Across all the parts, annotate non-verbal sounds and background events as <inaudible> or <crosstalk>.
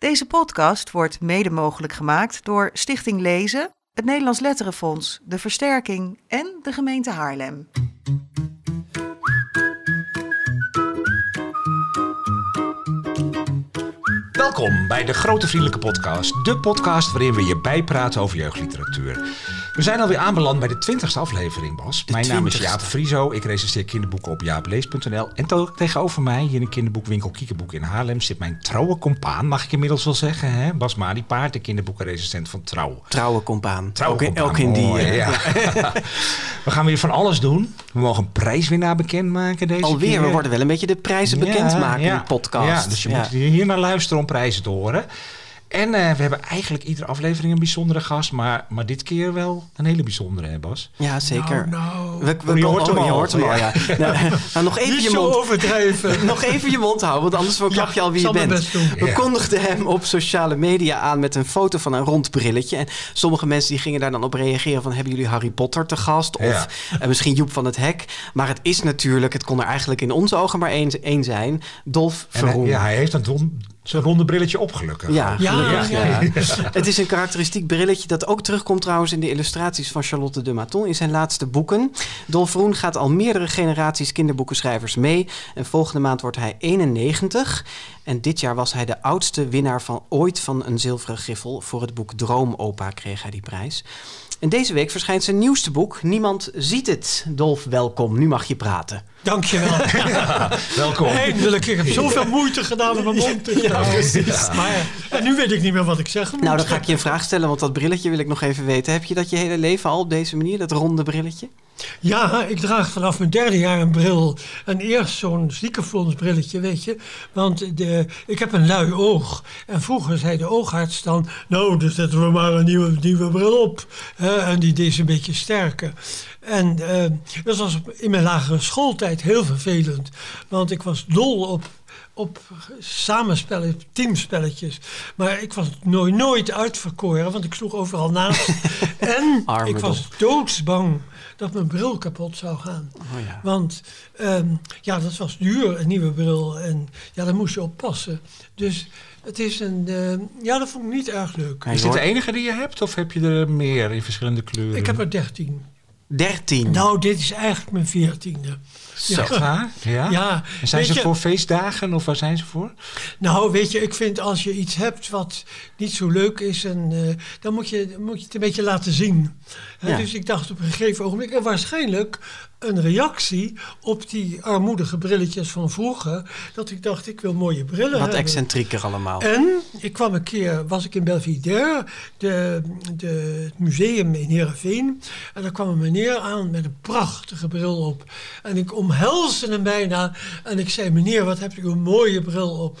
Deze podcast wordt mede mogelijk gemaakt door Stichting Lezen, het Nederlands Letterenfonds, de Versterking en de gemeente Haarlem. Welkom bij de Grote Vriendelijke Podcast. De podcast waarin we je bijpraten over jeugdliteratuur. We zijn alweer aanbeland bij de twintigste aflevering, Bas. Mijn naam is Jaap Frieso. Ik recenseer kinderboeken op jaaplees.nl. En tegenover mij, hier in de kinderboekwinkel Kiekenboek in Haarlem... zit mijn trouwe compaan, mag ik inmiddels wel zeggen. Hè? Bas Mariepaard, de kinderboekenrecensent van Trouw. Trouwe compaan. Trouwe ook, in- compaan, ook in die. mooi, ja. <laughs> we gaan weer van alles doen. We mogen een prijswinnaar bekendmaken deze Alweer, keer. we worden wel een beetje de prijzen bekendmaken in de podcast. Ja, dus je moet hier naar luisteren om prijzen te horen. En eh, we hebben eigenlijk iedere aflevering een bijzondere gast, maar, maar dit keer wel een hele bijzondere, hè Bas? Ja, zeker. Nou, We, we Oh, je hoort hem je al. hoort hem al, <laughs> ja. Nou, nou, nog even niet je zo mond. overdrijven. <laughs> Nog even je mond houden, want anders verklap Ja, je al wie je bent. best doen. We Ja. kondigden hem op sociale media aan met een foto van een rond brilletje. En sommige mensen die gingen daar dan op reageren van... hebben jullie Harry Potter te gast? Of Ja. eh, misschien Joep van het Hek. Maar het is natuurlijk, het kon er eigenlijk in onze ogen maar één, één zijn. Dolf En hij, Verroen. ja, hij heeft een don- zijn ronde brilletje opgelukkig. Ja, Ja, gelukkig, ja. ja. <laughs> Het is een karakteristiek brilletje dat ook terugkomt trouwens in de illustraties van Charlotte de Maton in zijn laatste boeken. Dolf Roen gaat al meerdere generaties kinderboekenschrijvers mee en volgende maand wordt hij 91. En dit jaar was hij de oudste winnaar van ooit van een zilveren griffel. Voor het boek Droomopa kreeg hij die prijs. En deze week verschijnt zijn nieuwste boek Niemand ziet het. Dolf, welkom. Nu mag je praten. Dankjewel. <laughs> Welkom. Eindelijk, ik heb zoveel moeite gedaan om mijn mond te houden. Maar en nu weet ik niet meer wat ik zeggen moet. Nou, dan ga ik je een vraag stellen, want dat brilletje wil ik nog even weten. Heb je dat je hele leven al op deze manier, dat ronde brilletje? Ja, ik draag vanaf mijn derde jaar een bril. En eerst zo'n ziekenfondsbrilletje, weet je. Want de, ik heb een lui oog. En vroeger zei de oogarts dan... Nou, dan zetten we maar een nieuwe, nieuwe bril op. Hè, en die deed ze een beetje sterker. En eh, dat was in mijn lagere schooltijd heel vervelend. Want ik was dol op op samenspellen, teamspelletjes. Maar ik was nooit, nooit uitverkoren, want ik sloeg overal naast. <laughs> en Arme ik was doodsbang dat mijn bril kapot zou gaan. Oh ja. Want ehm, ja, dat was duur, een nieuwe bril. En ja, daar moest je op passen. Dus het is een... eh, ja, dat vond ik niet erg leuk. Is dit de enige die je hebt of heb je er meer in verschillende kleuren? Ik heb er dertien. 13. Nou, dit is eigenlijk mijn veertiende. Zo. Echt waar? Ja? Ja, En zijn ze je- voor feestdagen of waar zijn ze voor? Nou, weet je, ik vind als je iets hebt wat niet zo leuk is, en, eh, dan moet je, moet je het een beetje laten zien. Ja. Dus ik dacht op een gegeven ogenblik, en waarschijnlijk een reactie op die armoedige brilletjes van vroeger, dat ik dacht, ik wil mooie brillen Wat hebben. excentrieker allemaal. En ik kwam een keer, was ik in Belvidere, de, de, het museum in Heerenveen. En daar kwam een meneer aan met een prachtige bril op. En ik omhelsde hem bijna. En ik zei, meneer, wat hebt u een mooie bril op.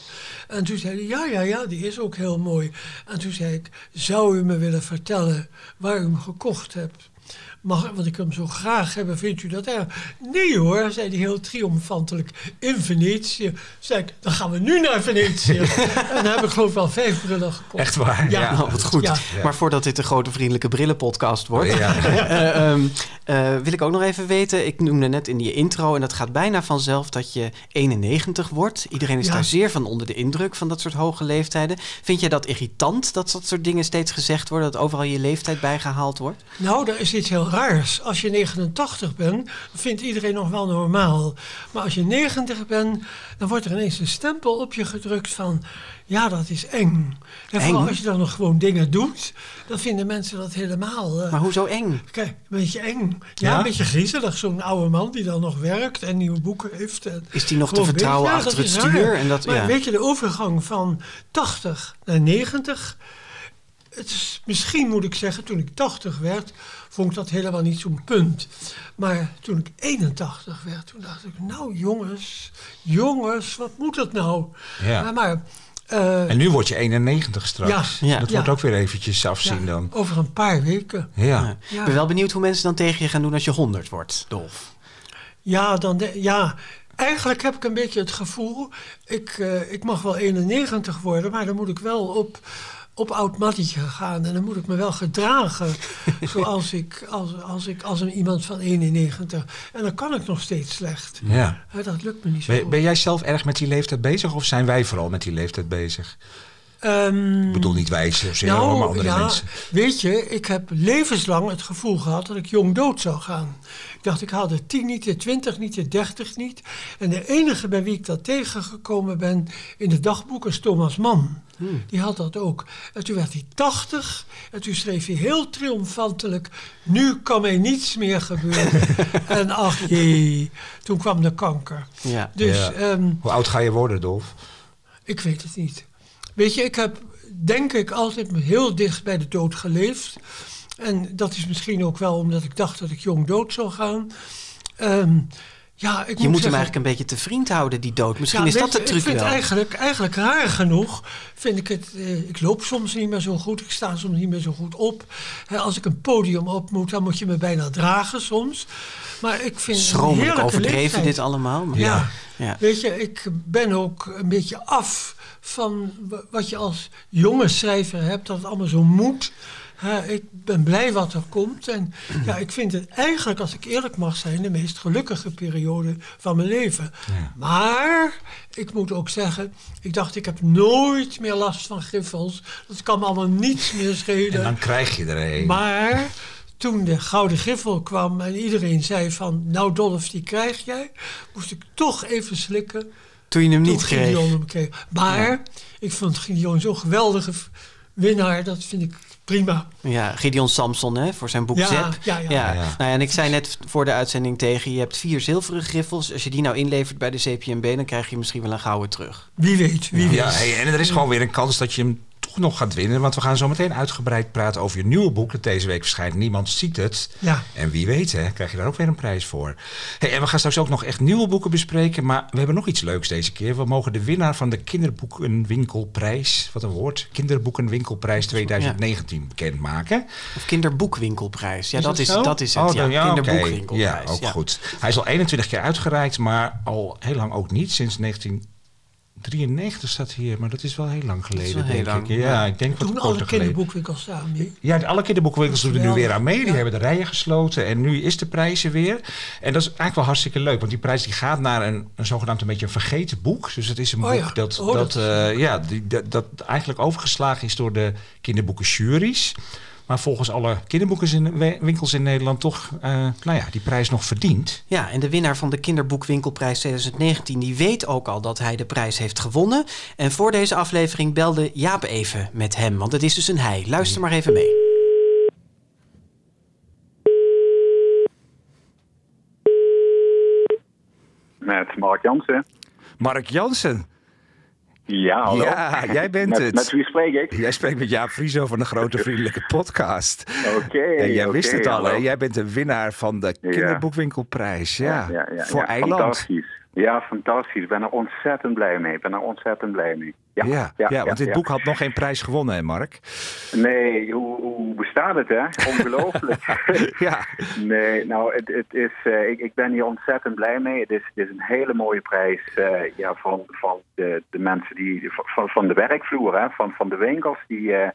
En toen zei hij, ja, ja, ja, die is ook heel mooi. En toen zei ik, zou u me willen vertellen waar u hem gekocht hebt? Mag, want ik wil hem zo graag hebben, vindt u dat erg? Nee hoor, zei hij heel triomfantelijk. In Venetië. Zei ik, dan gaan we nu naar Venetië. <laughs> en dan heb ik geloof ik wel vijf brillen gekocht. Echt waar? Ja. Nou, wat goed. Ja. Maar voordat dit een grote vriendelijke brillenpodcast wordt, Ja. <laughs> eh, ehm, eh, wil ik ook nog even weten. Ik noemde net in die intro, en dat gaat bijna vanzelf dat je 91 wordt. Iedereen is Ja. daar zeer van onder de indruk van dat soort hoge leeftijden. Vind jij dat irritant dat dat soort dingen steeds gezegd worden, dat overal je leeftijd bijgehaald wordt? Nou, er is iets heel raars. Als je 89 bent, vindt iedereen nog wel normaal. Maar als je 90 bent, dan wordt er ineens een stempel op je gedrukt van... Ja, dat is eng. En vooral Eng? als je dan nog gewoon dingen doet, dan vinden mensen dat helemaal... eh, Maar hoezo eng? Kijk, een beetje eng. Ja, Ja? een beetje griezelig. Zo'n oude man die dan nog werkt en nieuwe boeken heeft. En Is die nog te vertrouwen ja, achter dat het stuur? En dat, maar ja. weet je, de overgang van 80 naar 90... Het is, misschien moet ik zeggen, toen ik 80 werd, vond ik dat helemaal niet zo'n punt. Maar toen ik 81 werd, toen dacht ik, nou jongens, jongens, wat moet dat nou? Ja. Maar, maar eh, En nu word je 91 straks. Ja. Dat Ja. wordt ook weer eventjes afzien ja, dan. over een paar weken. Ja. Ja. Ja. Ik ben wel benieuwd hoe mensen dan tegen je gaan doen als je 100 wordt, Dolf. Ja, dan de- ja, eigenlijk heb ik een beetje het gevoel, ik, eh, ik mag wel 91 worden, maar dan moet ik wel op, op oud mattietje gaan. En dan moet ik me wel gedragen <laughs> zoals ik, als, als ik, als een iemand van 91. En dan kan ik nog steeds slecht. ja. Dat lukt me niet zo Ben, goed. ben jij zelf erg met die leeftijd bezig of zijn wij vooral met die leeftijd bezig? Ehm, Ik bedoel niet wij zozeer, nou, maar andere ja, mensen. weet je, ik heb levenslang het gevoel gehad dat ik jong dood zou gaan. Ik dacht, ik haal de 10 niet, de 20 niet, de 30 niet. En de enige bij wie ik dat tegengekomen ben in de dagboek is Thomas Mann. Die had dat ook. En toen werd hij 80 en toen schreef hij heel triomfantelijk: Nu kan mij niets meer gebeuren. <laughs> en ach jee, toen kwam de kanker. Ja. Dus Ja. ehm, Hoe oud ga je worden, Dolf? ik weet het niet. Weet je, ik heb denk ik altijd heel dicht bij de dood geleefd. En dat is misschien ook wel omdat ik dacht dat ik jong dood zou gaan. Ehm, ja, ik Je moet moet hem eigenlijk een beetje te vriend houden, die dood. Misschien ja, is dat de truc ik vind wel. Eigenlijk, eigenlijk raar genoeg vind ik het. eh, ik loop soms niet meer zo goed. Ik sta soms niet meer zo goed op. Als ik een podium op moet, dan moet je me bijna dragen soms. Maar ik vind. Schromelijk overdreven leeftijd. dit allemaal. maar- Ja. Ja. Weet je, ik ben ook een beetje af van wa- wat je als jonge schrijver hebt, dat het allemaal zo moet. Ik ben blij wat er komt. En ja, ik vind het eigenlijk, als ik eerlijk mag zijn, de meest gelukkige periode van mijn leven. Maar ik moet ook zeggen, ik dacht, ik heb nooit meer last van griffels. Dat kan me allemaal niets meer En schelen. dan krijg je er een. Maar toen de Gouden Griffel kwam en iedereen zei van... nou Dolf, die krijg jij, moest ik toch even slikken. Toen je hem Toen niet kreeg. Gideon hem kreeg. Maar ik vond Gideon zo'n geweldige winnaar. Dat vind ik prima. Ja, Gideon Samson hè, voor zijn boek Ja, Zep. ja, ja. Ja. Nou ja, en ik zei net voor de uitzending tegen je... je hebt vier zilveren griffels. Als je die nou inlevert bij de CPMB... dan krijg je misschien wel een gouden terug. Wie weet, wie weet. Ja, hey, en er is gewoon weer een kans dat je hem toch nog gaat winnen. Want we gaan zo meteen uitgebreid praten over je nieuwe boek. Dat deze week verschijnt. Niemand ziet het. Ja. En wie weet, hè, krijg je daar ook weer een prijs voor. Hey, en we gaan straks ook nog echt nieuwe boeken bespreken. Maar we hebben nog iets leuks deze keer. We mogen de winnaar van de Kinderboekenwinkelprijs... wat een woord, Kinderboekenwinkelprijs 2019 bekendmaken. Of kinderboekwinkelprijs. Ja, Is dat, dat is, zo? dat is het. ja, dan- ja, oké. kinderboekwinkelprijs. Ja, ook goed. Hij is al 21 keer uitgereikt, maar al heel lang ook niet. Sinds 1993 staat hier, maar dat is wel heel lang geleden, heel denk lang, ik. Ja, ja. ik denk wat Doen alle kinderboekwinkels staan mee. Ja, alle kinderboekenwinkels doen er nu weer aan mee. Die Ja. hebben de rijen gesloten en nu is de prijzen weer. En dat is eigenlijk wel hartstikke leuk, want die prijs die gaat naar een, een zogenaamd een beetje een vergeten boek. Dus het is een Oh boek ja. dat, Oh, dat, dat eh, ja, die, dat, dat eigenlijk overgeslagen is door de kinderboekenjuries. Maar volgens alle kinderboekenwinkels in Nederland toch eh, nou ja, die prijs nog verdient. Ja, en de winnaar van de Kinderboekwinkelprijs 2019... die weet ook al dat hij de prijs heeft gewonnen. En voor deze aflevering belde Jaap even met hem. Want het is dus een hij. Luister maar even mee. Met Mark Jansen. Mark Jansen. Ja, hallo. Ja, jij bent met, het. Met wie spreek ik? Jij spreekt met Jaap Frieso van de Grote <laughs> Vriendelijke Podcast. Oké. En jij wist het al, hè? Jij bent de winnaar van de Ja. Kinderboekwinkelprijs. Ja, voor ja, Eiland. Fantastisch. Ja, fantastisch. Ik ben er ontzettend blij mee. Ik ben er ontzettend blij mee. Ja, Ja, ja, want dit boek had nog geen prijs gewonnen, hè, Mark? Nee, hoe, hoe bestaat het, hè? Ongelooflijk. <laughs> Ja, Nee, nou, het, het is, eh, ik, ik ben hier ontzettend blij mee. Het is, het is een hele mooie prijs eh, ja, van, van de, de mensen die, van, van de werkvloer, hè, van, van de winkels die eh,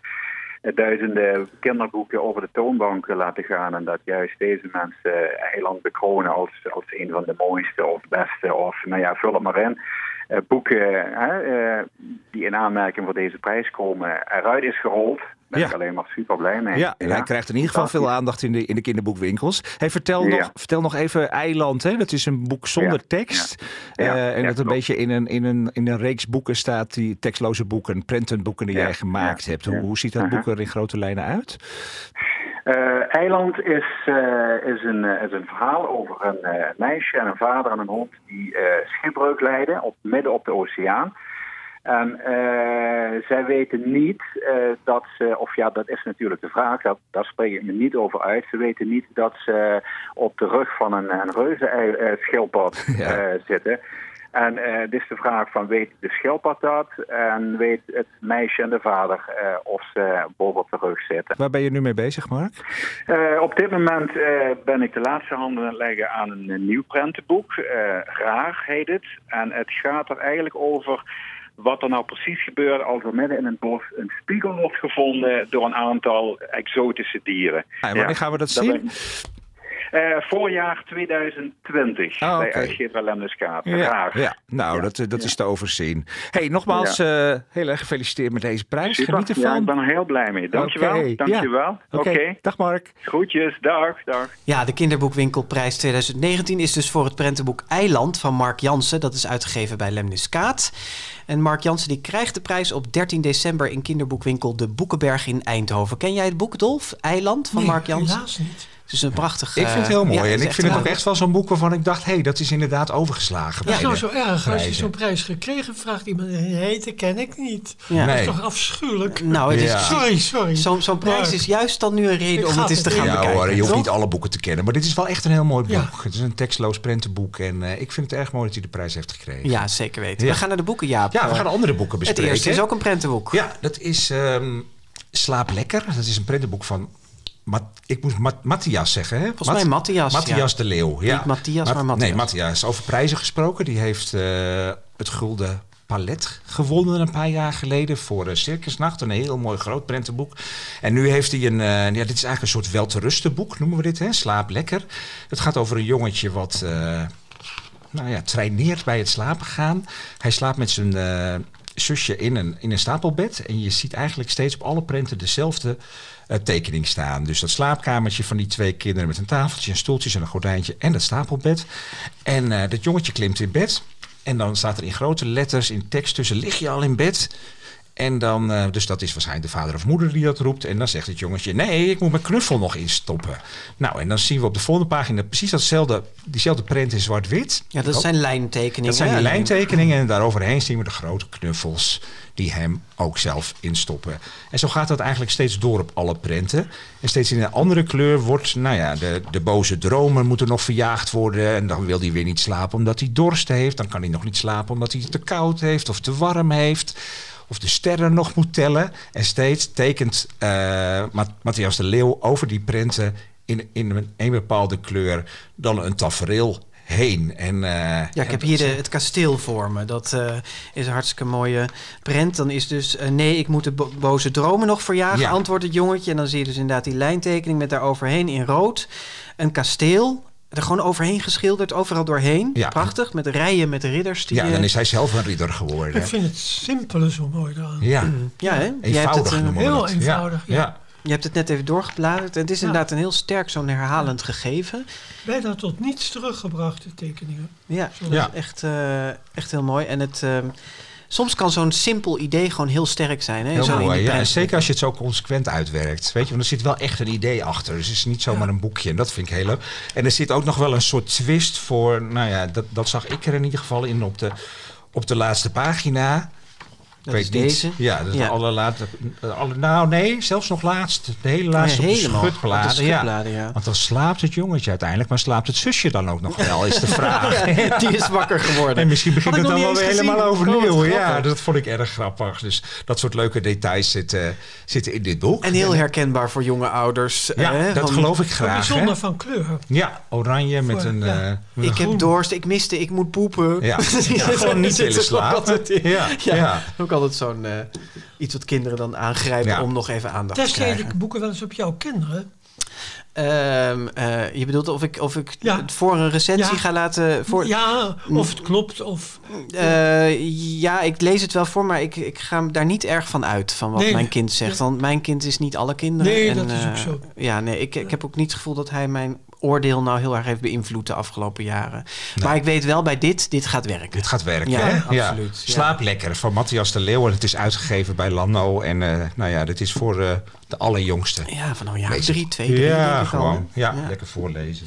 duizenden kinderboeken over de toonbank laten gaan. En dat juist deze mensen Eiland bekronen als, als een van de mooiste of beste, of nou ja, vul het maar in. Eh, boeken eh, die in aanmerking voor deze prijs komen, eruit is gerold. Daar ben Ja. ik alleen maar super blij mee. ja, en hij krijgt in ieder geval veel aandacht in de, in de kinderboekwinkels. Hey, vertel, Ja. nog, vertel nog even Eiland, hè? dat is een boek zonder tekst. Eh, en dat een beetje in een, in, een, in een reeks boeken staat, die tekstloze boeken, prentenboeken die jij gemaakt hebt. Hoe, hoe ziet dat Uh-huh. boek er in grote lijnen uit? Eh, Eiland is, eh, is, een, eh, is een verhaal over een meisje en een vader en een hond die schipbreuk lijden op, midden op de oceaan. En zij weten niet dat ze, of ja, dat is natuurlijk de vraag, dat, daar spreek ik me niet over uit. Ze weten niet dat ze op de rug van een, een reuze schildpad <laughs> Ja. eh, zitten. En eh dit is de vraag van weet de schildpad dat en weet het meisje en de vader eh, of ze bovenop de rug zitten. Waar ben je nu mee bezig, Mark? Eh, op dit moment eh, ben ik de laatste handen aan het leggen aan een, eh, nieuw prentenboek. Eh, Raar heet het. En het gaat er eigenlijk over wat er nou precies gebeurt als er midden in een bos een spiegel wordt gevonden door een aantal exotische dieren. Ah, en wanneer gaan we dat zien? Eh, voorjaar 2020 Oh, bij uitgever. Ja, ja. nou, Ja, dat, eh, dat ja. is te overzien. hey, nogmaals, eh, heel erg gefeliciteerd met deze prijs. Super. Geniet ervan. Ja, ik ben er heel blij mee. Dankjewel. Oké, Dankjewel. Oké, Oké. dag Mark. Groetjes. Dag. Dag. Ja, de Kinderboekwinkelprijs 2019 is dus voor het prentenboek Eiland van Mark Jansen. Dat is uitgegeven bij Lemniskaat. En Mark Jansen die krijgt de prijs op 13 december in kinderboekwinkel De Boekenberg in Eindhoven. Ken jij het boek, Dolf? Eiland van Nee, Mark Jansen? helaas niet. Het is een prachtig... Ik vind het heel eh, mooi. ja, en ik vind het ook echt wel zo'n boek waarvan ik dacht... hé, hey, dat is inderdaad overgeslagen. Dat is bij nou zo erg. Als je zo'n prijs gekregen vraagt iemand een heette ken ik niet. Ja. Dat is toch afschuwelijk. Nou, het is Ja. Sorry, sorry. Zo'n zo'n prijs is juist dan nu een reden Ik om het eens te het gaan. Ja bekijken. hoor, je hoeft toch? niet alle boeken te kennen. Maar dit is wel echt een heel mooi boek. Ja. Het is een tekstloos prentenboek. En eh, ik vind het erg mooi dat hij de prijs heeft gekregen. Ja, zeker weten. Ja. We gaan naar de boeken, Jaap. Ja, we gaan andere boeken Het bespreken. eerste is ook een prentenboek. Ja, dat is ehm, Slaap Lekker. Dat is een prentenboek van... Ik moest Ma- Matthias zeggen, hè? Volgens mij Matthias, Matthias ja. de Leeuw, ja. Niet Matthias, maar Matthias. Nee, Matthias. Over prijzen gesproken. Die heeft eh, het Gulden Palet gewonnen een paar jaar geleden voor eh, Circusnacht. Een heel mooi groot prentenboek. En nu heeft hij een... eh, ja, dit is eigenlijk een soort welterustenboek, noemen we dit, hè? Slaap Lekker. Het gaat over een jongetje wat... nou ja, traineert bij het slapen gaan. Hij slaapt met zijn zusje in een, in een stapelbed. En je ziet eigenlijk steeds op alle prenten dezelfde eh, tekening staan. Dus dat slaapkamertje van die twee kinderen met een tafeltje, een stoeltjes en een gordijntje en dat stapelbed. En eh, dat jongetje klimt in bed. En dan staat er in grote letters in tekst tussen: lig je al in bed? En dan, eh, dus dat is waarschijnlijk de vader of moeder die dat roept. En dan zegt het jongetje: Nee, ik moet mijn knuffel nog instoppen. Nou, en dan zien we op de volgende pagina precies datzelfde, diezelfde print in zwart-wit. Ja, dat zijn lijntekeningen. Dat zijn die lijntekeningen en daaroverheen zien we de grote knuffels die hem ook zelf instoppen. En zo gaat dat eigenlijk steeds door op alle prenten. En steeds in een andere kleur wordt, nou ja, de, de boze dromen moeten nog verjaagd worden. En dan wil hij weer niet slapen omdat hij dorst heeft. Dan kan hij nog niet slapen omdat hij het te koud heeft of te warm heeft. Of de sterren nog moet tellen. En steeds tekent eh, Ma- Matthias de Leeuw over die prenten in, in een, bepaalde kleur dan een tafereel heen. En, eh, Ja, ik heb hier de, het kasteel voor me. Dat eh, is een hartstikke mooie prent. Dan is dus, nee, ik moet de bo- boze dromen nog verjagen, Ja. antwoordt het jongetje. En dan zie je dus inderdaad die lijntekening met daaroverheen in rood. Een kasteel, er gewoon overheen geschilderd, overal doorheen. Ja. Prachtig, met rijen met ridders. Die, Ja, eh, dan is hij zelf een ridder geworden. Ik vind het simpele zo mooi dan. Ja, ja, hè? Hebt, eenvoudig het, eh, heel eenvoudig, Ja, je hebt het net even doorgebladerd. Het is Ja. inderdaad een heel sterk zo'n herhalend gegeven. Bijna tot niets teruggebracht, de tekeningen. Ja, Ja. echt, eh, echt heel mooi. En het, ehm, soms kan zo'n simpel idee gewoon heel sterk zijn. Hè? Heel Zo mooi. Ja, zeker als je het zo consequent uitwerkt. Weet je, want er zit wel echt een idee achter. Dus het is niet zomaar Ja. een boekje. En dat vind ik heel leuk. En er zit ook nog wel een soort twist voor. Nou ja, dat, dat zag ik er in ieder geval in op de, op de laatste pagina. Dat is deze. Ja, dat is Ja. de allerlaatste. de alle- nou, nee, zelfs nog laatst. De hele laatste Ja, op de. Op de schutbladen. Ja. Want dan slaapt het jongetje uiteindelijk. Maar slaapt het zusje dan ook nog wel, is de vraag. <laughs> Die is wakker geworden. En misschien begint het dan wel weer helemaal gezien. Oh, overnieuw. ja, dat vond ik erg grappig. Dus dat soort leuke details zitten, zitten in dit boek. En heel herkenbaar voor jonge ouders. Ja, hè, dat van, geloof ik graag. bijzonder Hè? van kleur. Ja, oranje met een... ja. eh, met Ik een heb dorst, ik miste, ik moet poepen. Ja, <laughs> gewoon niet willen slapen. Ja, Ja, ja. Ook altijd zo'n eh, iets wat kinderen dan aangrijpen Ja. om nog even aandacht te Test krijgen. de boeken wel eens op jouw kinderen? Ehm, eh, je bedoelt of ik, of ik Ja. het voor een recensie Ja. ga laten... Voor, Ja, of het klopt. Of, Eh, ja, ik lees het wel voor, maar ik, ik ga daar niet erg van uit van wat Nee. mijn kind zegt. Want mijn kind is niet alle kinderen. Nee, en, dat is ook eh, zo. Ja, nee, ik, ik heb ook niet het gevoel dat hij mijn oordeel nou heel erg heeft beïnvloed de afgelopen jaren. Maar ik weet wel bij dit, dit gaat werken. Dit gaat werken, Ja, hè? absoluut, ja. Slaap lekker van Matthias de Leeuw. En het is uitgegeven bij Lano. En eh, nou ja, dit is voor eh, de allerjongste. Ja, van nou ja, Lezen. drie, twee, drie, Ja, al. gewoon. Ja. lekker voorlezen.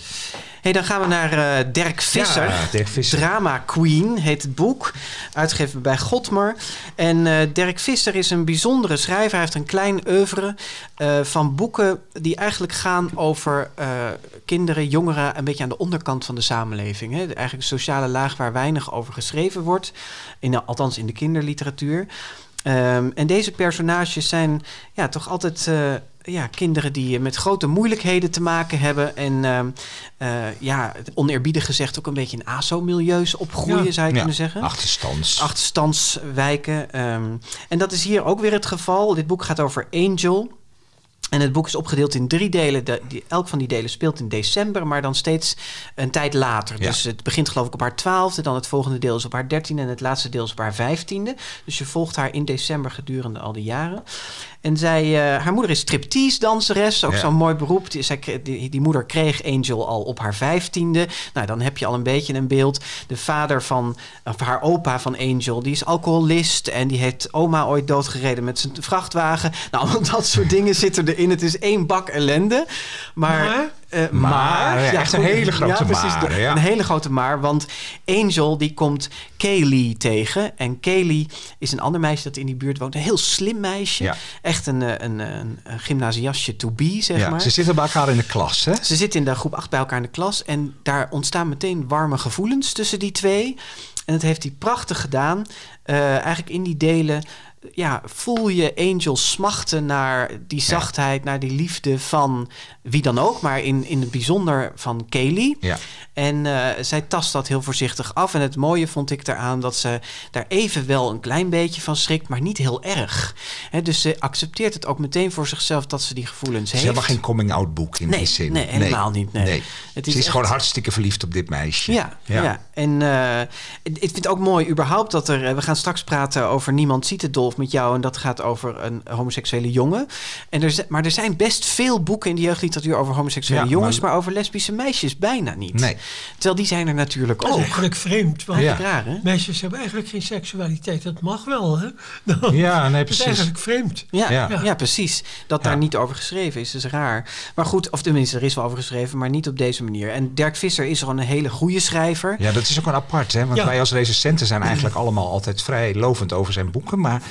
Hey, dan gaan we naar eh, Dirk Visser. Ja, Dirk Visser. Drama Queen heet het boek. Uitgegeven bij Godmer. En eh, Dirk Visser is een bijzondere schrijver. Hij heeft een klein oeuvre eh, van boeken die eigenlijk gaan over kinderen, jongeren... een beetje aan de onderkant van de samenleving. Hè? Eigenlijk een sociale laag waar weinig over geschreven wordt. In, althans in de kinderliteratuur. Ehm, en deze personages zijn ja, toch altijd ja, kinderen die eh, met grote moeilijkheden te maken hebben. En ehm, eh, ja, oneerbiedig gezegd ook een beetje in ASO-milieus opgroeien, Ja. zou je Ja, kunnen zeggen. achterstands. Achterstandswijken. ehm. en dat is hier ook weer het geval. Dit boek gaat over Angel. En het boek is opgedeeld in drie delen. De, die, elk van die delen speelt in december, maar dan steeds een tijd later. Ja. Dus het begint geloof ik op haar twaalfde, dan het volgende deel is op haar dertiende en het laatste deel is op haar vijftiende. Dus je volgt haar in december gedurende al die jaren. En zij, eh, haar moeder is striptease-danseres, ook Ja. zo'n mooi beroep. Die, zij, die, die moeder kreeg Angel al op haar vijftiende. Nou, dan heb je al een beetje een beeld. De vader van, of haar opa van Angel, die is alcoholist en die heeft oma ooit doodgereden met zijn vrachtwagen. Nou, <laughs> dat soort dingen zitten erin. Het is één bak ellende. Maar... Maar? Eh, Maar, echt een goed. hele grote precies, maar, ja. Een hele grote maar, want Angel die komt Kaylee tegen. En Kaylee is een ander meisje dat in die buurt woont. Een heel slim meisje. Ja. Echt een, eh, een, een, een gymnasiastje to be, zeg Ja, maar. ze zitten bij elkaar in de klas, hè? Ze zitten in de groep 8 bij elkaar in de klas. En daar ontstaan meteen warme gevoelens tussen die twee. En dat heeft hij prachtig gedaan. Eh, eigenlijk in die delen ja, voel je Angel smachten naar die zachtheid, naar die liefde van wie dan ook. Maar in, in het bijzonder van Kaylee. Ja. En eh, zij tast dat heel voorzichtig af. En het mooie vond ik eraan dat ze daar even wel een klein beetje van schrikt, maar niet heel erg. Hè, dus ze accepteert het ook meteen voor zichzelf dat ze die gevoelens Het heeft. helemaal geen coming-out boek in Nee, die zin. nee, helemaal niet, nee. Het is Ze is echt- gewoon hartstikke verliefd op dit meisje. Ja, ja. en eh, ik vind het ook mooi überhaupt dat er... eh, We gaan straks praten over Niemand ziet het dolf met jou... en dat gaat over een homoseksuele jongen. En er, maar er zijn best veel boeken in de jeugdliteratuur... over homoseksuele Ja, jongens, maar- maar... over lesbische meisjes bijna niet. Nee. Terwijl die zijn er natuurlijk Dat is ook. eigenlijk vreemd. Want Ja. Raar, hè? meisjes hebben eigenlijk geen seksualiteit. Dat mag wel, hè? <laughs> Ja, nee, Dat is precies. eigenlijk vreemd. Ja, Ja. ja. precies. Dat Ja. daar niet over geschreven is, is raar. Maar goed, of tenminste, er is wel over geschreven, maar niet op deze manier. En Dirk Visser is gewoon een hele goede schrijver. Ja, dat is ook wel apart, hè? Want Ja. wij als recensenten zijn eigenlijk <clears throat> allemaal altijd vrij lovend over zijn boeken. Maar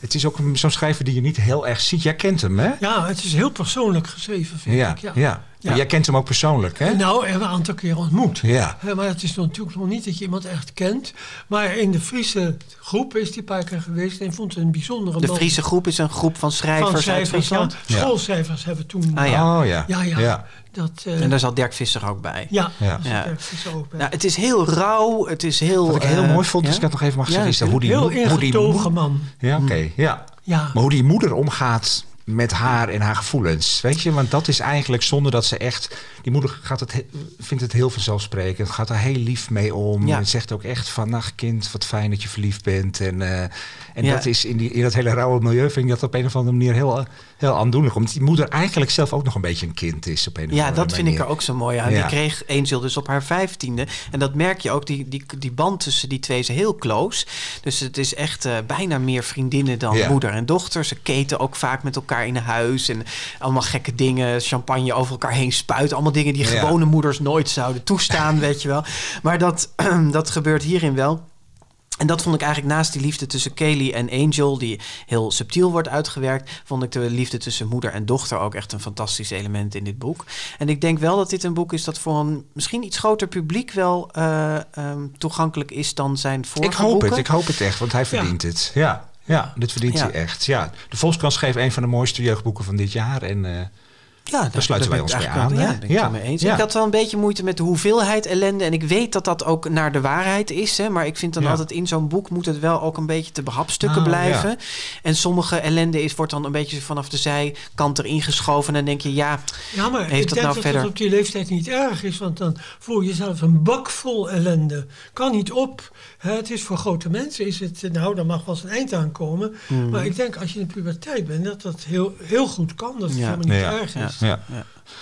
het is ook een- zo'n schrijver die je niet heel erg ziet. Jij kent hem, hè? Ja, het is heel persoonlijk geschreven, vind Ja, ik. Ja. ja. Maar jij kent hem ook persoonlijk, hè? Nou, we hebben een aantal keer ontmoet. Ja. Hè, Maar het is natuurlijk nog niet dat je iemand echt kent. Maar in de Friese groep is die een paar keer geweest en vond het een bijzondere De man. Friese groep is een groep van schrijvers, van uit schrijvers, Friesland. ja. Ja. Schoolschrijvers hebben toen... Ah, ja. Oh ja. ja, ja. Ja. Dat, eh, En daar zat Dirk Visser ook bij. ja, Ja. Ja. ook bij. Nou, het is heel rauw, het is heel... Wat ik heel eh, mooi vond, ja? als ik dat nog even mag Ja, zeggen, is dat hoe die, Heel ingetogen man. Ja, oké. ja. Ja. Maar hoe die moeder omgaat met haar en haar gevoelens. Weet je, want dat is eigenlijk zonder dat ze echt. Die moeder gaat het, he- vindt het heel vanzelfsprekend. Gaat er heel lief mee om. Ja. En zegt ook echt van. Kind, wat fijn dat je verliefd bent. En, eh, en Ja. dat is in, die, in dat hele rauwe milieu. Vind ik dat op een of andere manier heel, heel aandoenlijk. Omdat die moeder eigenlijk zelf ook nog een beetje een kind is. Op een Ja, dat vind ik er ook zo mooi aan. Ja. Die kreeg Angel dus op haar vijftiende. En dat merk je ook, die, die, die band tussen die twee is heel close. Dus het is echt eh, bijna meer vriendinnen dan Ja. moeder en dochter. Ze keten ook vaak met elkaar in huis. En allemaal gekke dingen, champagne over elkaar heen spuiten. Allemaal dingen die gewone moeders nooit zouden toestaan, <laughs> weet je wel. Maar dat, <clears throat> dat gebeurt hierin wel. En dat vond ik eigenlijk naast die liefde tussen Kaylee en Angel, die heel subtiel wordt uitgewerkt, vond ik de liefde tussen moeder en dochter ook echt een fantastisch element in dit boek. En ik denk wel dat dit een boek is dat voor een misschien iets groter publiek wel eh, ehm, toegankelijk is dan zijn vorige Ik hoop boeken. het, ik hoop het echt, want hij verdient het. Ja, ja, dit verdient Ja. hij echt. Ja. De Volkskrant schreef een van de mooiste jeugdboeken van dit jaar. En eh, Ja, daar, sluiten wij ons bij eigenlijk aan? Ja, ben ik Ja. het wel mee eens. Ja. Ik had wel een beetje moeite met de hoeveelheid ellende. En ik weet dat dat ook naar de waarheid is. Hè, maar ik vind dan Ja. altijd in zo'n boek moet het wel ook een beetje te behapstukken Nou, blijven. En sommige ellende is, wordt dan een beetje vanaf de zijkant erin geschoven. En dan denk je, ja, Ja, maar Heeft ik dat denk nou dat verder- het op die leeftijd niet erg is, want dan voel je jezelf een bak vol ellende. Kan niet op. Hè, Het is voor grote mensen, is het, nou, daar mag wel eens een eind aan komen. Mhm. Maar ik denk als je in de puberteit bent, dat dat heel, heel goed kan. Dat het Ja. helemaal niet Ja. erg Ja. Ja.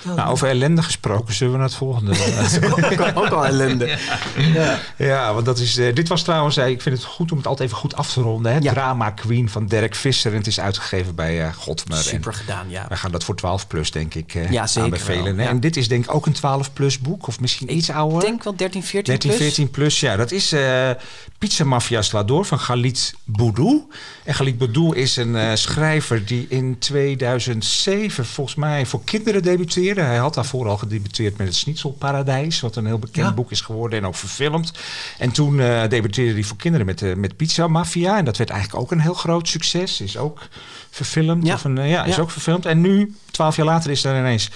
Nou, over ellende gesproken, zullen we naar het volgende? <laughs> ook, ook al ellende. Ja. ja, want dat is. eh, dit was trouwens, eh, ik vind het goed om het altijd even goed af te ronden. Hè? Ja. Drama Queen van Dirk Visser. En het is uitgegeven bij eh Godmer. En Super gedaan, ja. wij gaan dat voor 12 plus, denk ik, eh Ja, zeker aanbevelen. wel. En dit is denk ik ook een 12 plus boek, of misschien iets ouder. Ik denk wel 13, 14 13, plus. 14 plus, ja. Dat is eh Pizza Mafia Slador van Galit Boudou. En Galit Boudou is een eh, schrijver die in 2007 volgens mij voor kinderen debuteerde. Hij had daarvoor al gedebuteerd met het Schnitzelparadijs, wat een heel bekend Ja. boek is geworden en ook verfilmd. En toen eh, debuteerde hij voor kinderen met, eh, met Pizza Mafia. En dat werd eigenlijk ook een heel groot succes. Is ook verfilmd. Ja. Of een, eh, ja, is ook verfilmd. En nu, twaalf jaar later, is er ineens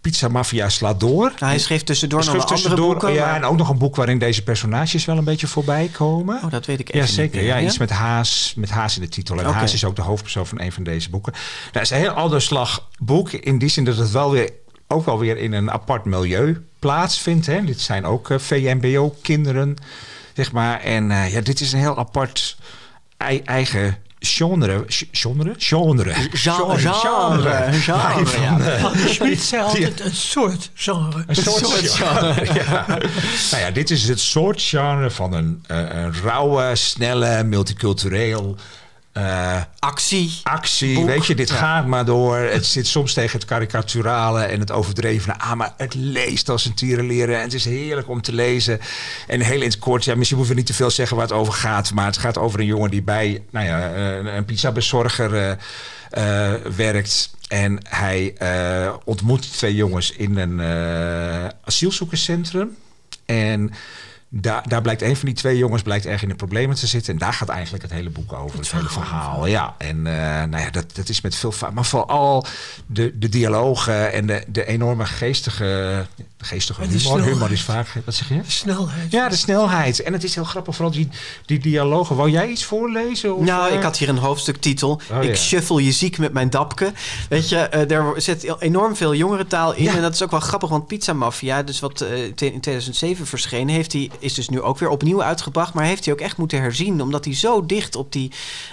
Pizza Mafia slaat door. Nou, hij schreef tussendoor Hij nog wel andere boeken. ja, maar- en ook nog een boek waarin deze personages wel een beetje voorbij komen. Oh, dat weet ik even Ja, niet zeker. meer, Ja, iets met Haas, met Haas in de titel. En. Haas is ook de hoofdpersoon van een van deze boeken. Nou, het is een heel alderslag boek. In die zin dat het wel weer, ook wel weer in een apart milieu plaatsvindt. Hè. Dit zijn ook eh, VMBO-kinderen, zeg maar. En eh, ja, dit is een heel apart ei- eigen genre. Genre? Genre. Genre, genre, genre, Schmid zei altijd een soort genre. een soort, soort genre. ja. Nou ja, dit is het soort genre van een, eh, een rauwe, snelle, multicultureel eh, Actie. actie. Boek. Weet je, dit Ja. gaat maar door. Het zit soms tegen het karikaturale en het overdrevene aan. Maar het leest als een tierenleren. En het is heerlijk om te lezen. En heel in het kort, ja, misschien hoeven we niet te veel zeggen waar het over gaat. Maar het gaat over een jongen die bij nou ja, een pizzabezorger eh, werkt. En hij ontmoet twee jongens in een asielzoekerscentrum. En daar, daar blijkt een van die twee jongens blijkt erg in de problemen te zitten. En daar gaat eigenlijk het hele boek over. Het, hele verhaal. Ja, en eh, nou ja, dat, dat is met veel Maar vooral de, de dialogen en de, de enorme geestige, geestige humor. Humor is vaak. Wat zeg je? De snelheid. Ja, de snelheid. En het is heel grappig, vooral die, die dialogen. Wou jij iets voorlezen? Of, Nou, eh? ik had hier een hoofdstuktitel. Oh, ik ja. shuffle je ziek met mijn dapke. Weet je, eh, er zit enorm veel jongerentaal in. Ja. En dat is ook wel grappig, want Pizza Mafia, dus wat eh, in 2007 verschenen, heeft hij, is dus nu ook weer opnieuw uitgebracht. Maar heeft hij ook echt moeten herzien, omdat hij zo dicht op die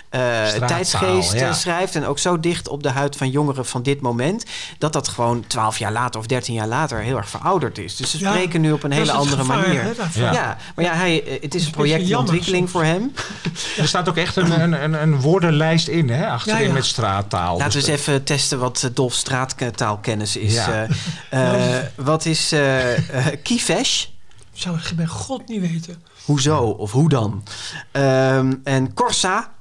eh, tijdsgeest ja. schrijft. En ook zo dicht op de huid van jongeren van dit moment. Dat dat gewoon 12 jaar later of 13 jaar later heel erg verouderd is. Dus ze Ja, spreken nu op een hele andere gevaar, manier. hè. Ja. Ja. maar ja, hij, eh, het is een project in ontwikkeling voor hem. <laughs> Er staat ook echt een, een, een, een woordenlijst in, hè? Achterin Ja, ja. met straattaal. Laten we Dus eens even testen wat eh, Dolf straattaalkennis is. Ja. Eh, <laughs> eh, wat is eh eh, Kievesh? Zou ik bij God niet weten. Hoezo of hoe dan? Ehm, en Corsa?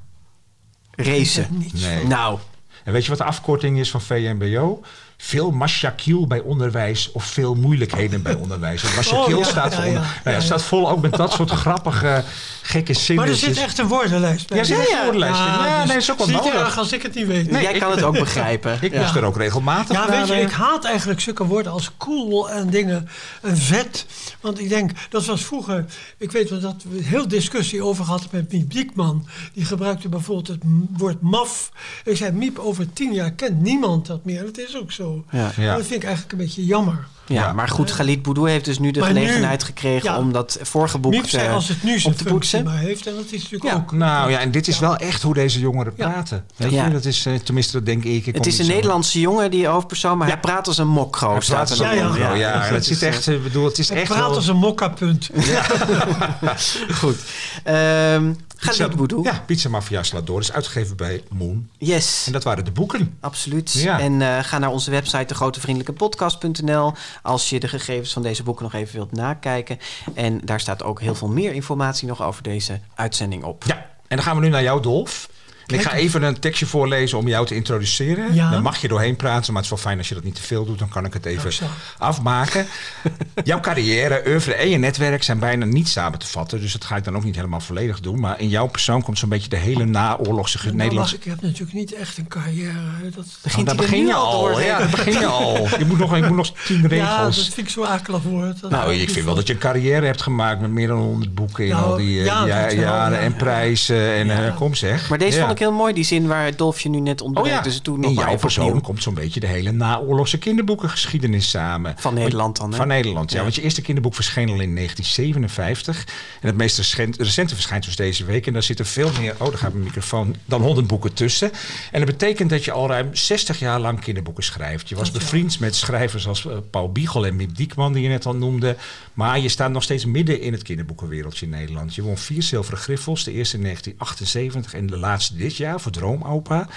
Racen. Nee. Nou, En weet je wat de afkorting is van VMBO? Veel mashakiel bij onderwijs of veel moeilijkheden bij onderwijs. En mashakiel Oh, ja, staat voor onder- nou ja. staat vol ook met dat soort grappige, gekke Maar er zit echt een woordenlijst bij. Ja, zit een woordenlijst in. Ja, dus nee, is ook wel het is niet nodig. erg als ik het niet weet. Nee, jij ik- kan het ook begrijpen. <laughs> Ik Ja. moest er ook regelmatig Ja, naar, weet je, eh, ik haat eigenlijk zulke woorden als cool en dingen en vet. Want ik denk, dat was vroeger, ik weet wel dat we heel discussie over hadden met Miep Diekman. Die gebruikte bijvoorbeeld het woord maf. Ik zei, Miep, over tien jaar kent niemand dat meer. Dat is ook zo. Ja. Ja. Dat vind ik eigenlijk een beetje jammer. Ja, Ja. maar goed, Galit Boudou heeft dus nu de Maar nu- gelegenheid gekregen ja. om dat vorige boek Miep zei eh, als het nu op zijn te functie poetsen. maar heeft. En dat is natuurlijk Ja. ook. Nou ja, en dit is wel echt hoe deze jongeren Ja. praten. Weet Ja. je, dat is, eh, tenminste, dat denk ik. Het is een Nederlandse jongen, die hoofdpersoon, maar Ja. hij praat als een mokro. Hij staat praat als een mokro, Ja, dat zit echt, ik bedoel, het is echt praat wel... als een mokka-punt. <laughs> Goed. Ehm Pizza, Galit ja, Pizza Mafia slaat door. is uitgegeven bij Moon. Yes. En dat waren de boeken. Absoluut. Ja. En eh, ga naar onze website degrotevriendelijkepodcast.nl als je de gegevens van deze boeken nog even wilt nakijken. En daar staat ook heel veel meer informatie nog over deze uitzending op. Ja, en dan gaan we nu naar jou, Dolf. En ik ga even een tekstje voorlezen om jou te introduceren. Ja. Dan mag je doorheen praten, maar het is wel fijn als je dat niet te veel doet. Dan kan ik het even zo. afmaken. <laughs> Jouw carrière, oeuvre en je netwerk zijn bijna niet samen te vatten. Dus dat ga ik dan ook niet helemaal volledig doen. Maar in jouw persoon komt zo'n beetje de hele naoorlogse Nou, Nederlandse... ik heb natuurlijk niet echt een carrière. Dat, Begint Oh, daar begin je al Ja, daar begin je al. <laughs> Je moet nog, je moet nog tien ja, regels. dat vind ik zo akelig woord. Dat Nou, ik vind van. wel dat je een carrière hebt gemaakt met meer dan 100 boeken in Nou, al die eh, ja, ja- jaren ja, en ja. prijzen. En Ja. eh, kom zeg. Maar deze Ja. Heel mooi, die zin waar Dolfje nu net Oh ontbreekt. ja, Dus toen maar jouw persoon komt zo'n beetje de hele naoorlogse kinderboekengeschiedenis samen. Van Nederland dan, hè? Van Nederland, ja. Ja. Want je eerste kinderboek verscheen al in 1957. En het meest recent- recente verschijnt dus deze week. En daar zitten veel meer, oh daar gaat mijn microfoon, dan 100 boeken tussen. En dat betekent dat je al ruim 60 jaar lang kinderboeken schrijft. Je was bevriend met schrijvers als eh, Paul Biegel en Miep Diekman, die je net al noemde. Maar je staat nog steeds midden in het kinderboekenwereldje in Nederland. Je won vier zilveren griffels, de eerste in 1978 en de laatste dit jaar voor Droomopa.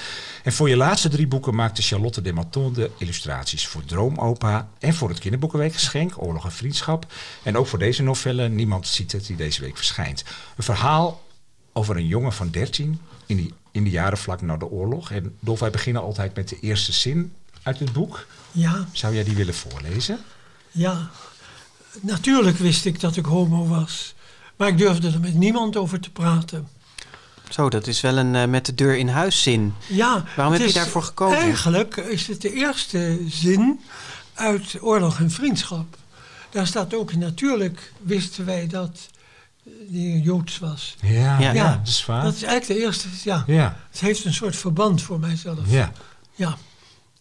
En voor je laatste drie boeken maakte Charlotte de Maton de illustraties voor Droomopa en voor het kinderboekenweekgeschenk Oorlog en Vriendschap. En ook voor deze novelle Niemand ziet het, die deze week verschijnt. Een verhaal over een jongen van 13 in, die, in de jaren vlak na de oorlog. En Dolf, wij beginnen altijd met de eerste zin uit het boek. Ja, Zou jij die willen voorlezen? ja. Natuurlijk wist ik dat ik homo was. Maar ik durfde er met niemand over te praten. Zo, dat is wel een eh, met de deur in huis zin. Ja, Waarom heb je daarvoor gekozen? Eigenlijk is het de eerste zin uit Oorlog en Vriendschap. Daar staat ook natuurlijk, wisten wij dat die Joods was. Ja, Ja. ja, dat is waar. Dat is eigenlijk de eerste, ja. Ja, Het heeft een soort verband voor mijzelf. ja. Ja,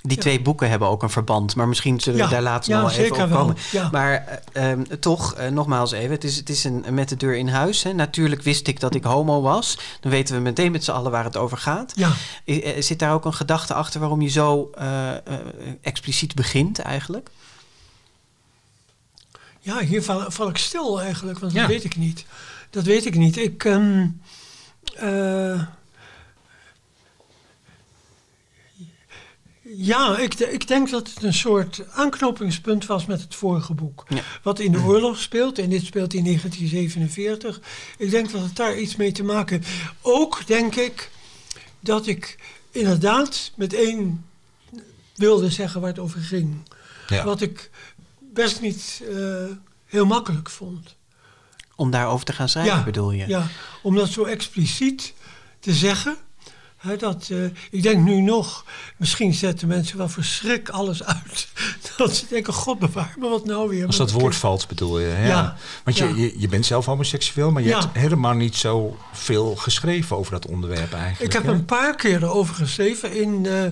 Die twee boeken hebben ook een verband, maar misschien zullen we Ja, daar later ja, nog wel even op komen. ja. Maar eh, ehm, toch, eh, nogmaals even, het is, het is een, met de deur in huis. Hè. Natuurlijk wist ik dat ik homo was. Dan weten we meteen met z'n allen waar het over gaat. I- eh, Zit daar ook een gedachte achter waarom je zo expliciet begint eigenlijk? Ja, hier val, val ik stil eigenlijk, want Ja. dat weet ik niet. Dat weet ik niet. Ik. ehm, ja, ik, ik denk dat het een soort aanknopingspunt was met het vorige boek. Ja. Wat in de oorlog speelt, en dit speelt in 1947. Ik denk dat het daar iets mee te maken Ook denk ik dat ik inderdaad meteen wilde zeggen waar het over ging. Ja. Wat ik best niet eh, heel makkelijk vond. Om daarover te gaan schrijven, bedoel je? Ja, om dat zo expliciet te zeggen. Dat, eh, ik denk nu nog, misschien zetten mensen wel verschrik alles uit. <laughs> Dat ze denken, god bewaar me wat nou weer. Als dat woord valt, bedoel je. Ja. Ja. Want je, Ja. je, je bent zelf homoseksueel, maar je Ja. hebt helemaal niet zo veel geschreven over dat onderwerp eigenlijk. Ik heb hè? een paar keer erover geschreven in, eh,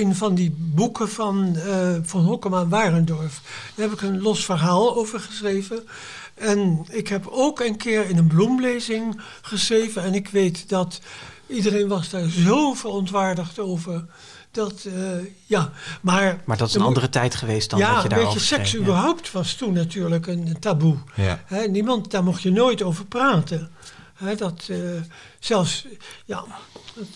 in van die boeken van, eh van Hokkema en Warendorf. Daar heb ik een los verhaal over geschreven. En ik heb ook een keer in een bloemlezing geschreven. En ik weet dat iedereen was daar zo verontwaardigd over. Dat, eh, ja, maar... Maar dat is een andere tijd geweest dan ja, dat je weet daarover je, seks schreef, ja. überhaupt was toen natuurlijk een, een taboe. Ja. Hè, niemand, daar mocht je nooit over praten. Hè, dat, eh, zelfs, ja dat,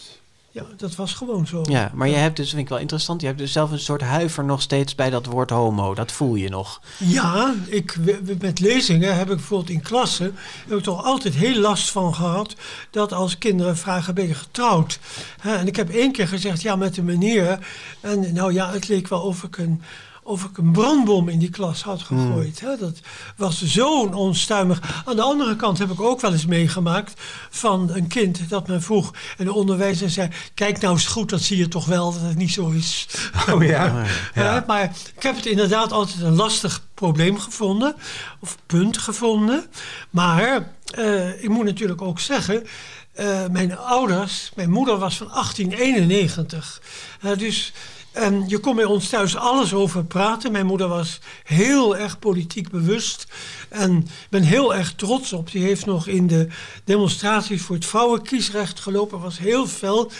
ja, dat was gewoon zo. Ja, maar je hebt dus, vind ik wel interessant, je hebt dus zelf een soort huiver nog steeds bij dat woord homo. Dat voel je nog. Ja, ik, met lezingen heb ik bijvoorbeeld in klassen heb ik toch altijd heel last van gehad dat als kinderen vragen ben je getrouwd. En ik heb één keer gezegd ja met een meneer en nou ja het leek wel of ik een of ik een brandbom in die klas had gegooid. Hè, dat was zo'n onstuimig. Aan de andere kant heb ik ook wel eens meegemaakt van een kind dat me vroeg. En de onderwijzer zei: Kijk nou eens goed, dat zie je toch wel dat het niet zo is. <laughs> Oh <laughs> ja. Maar ik heb het inderdaad altijd een lastig probleem gevonden, of punt gevonden. Maar eh, ik moet natuurlijk ook zeggen, eh, mijn ouders, mijn moeder was van 1891. Eh, dus en je kon bij ons thuis alles over praten. Mijn moeder was heel erg politiek bewust. En ben heel erg trots op. Die heeft nog in de demonstraties voor het vrouwenkiesrecht gelopen. Was heel fel.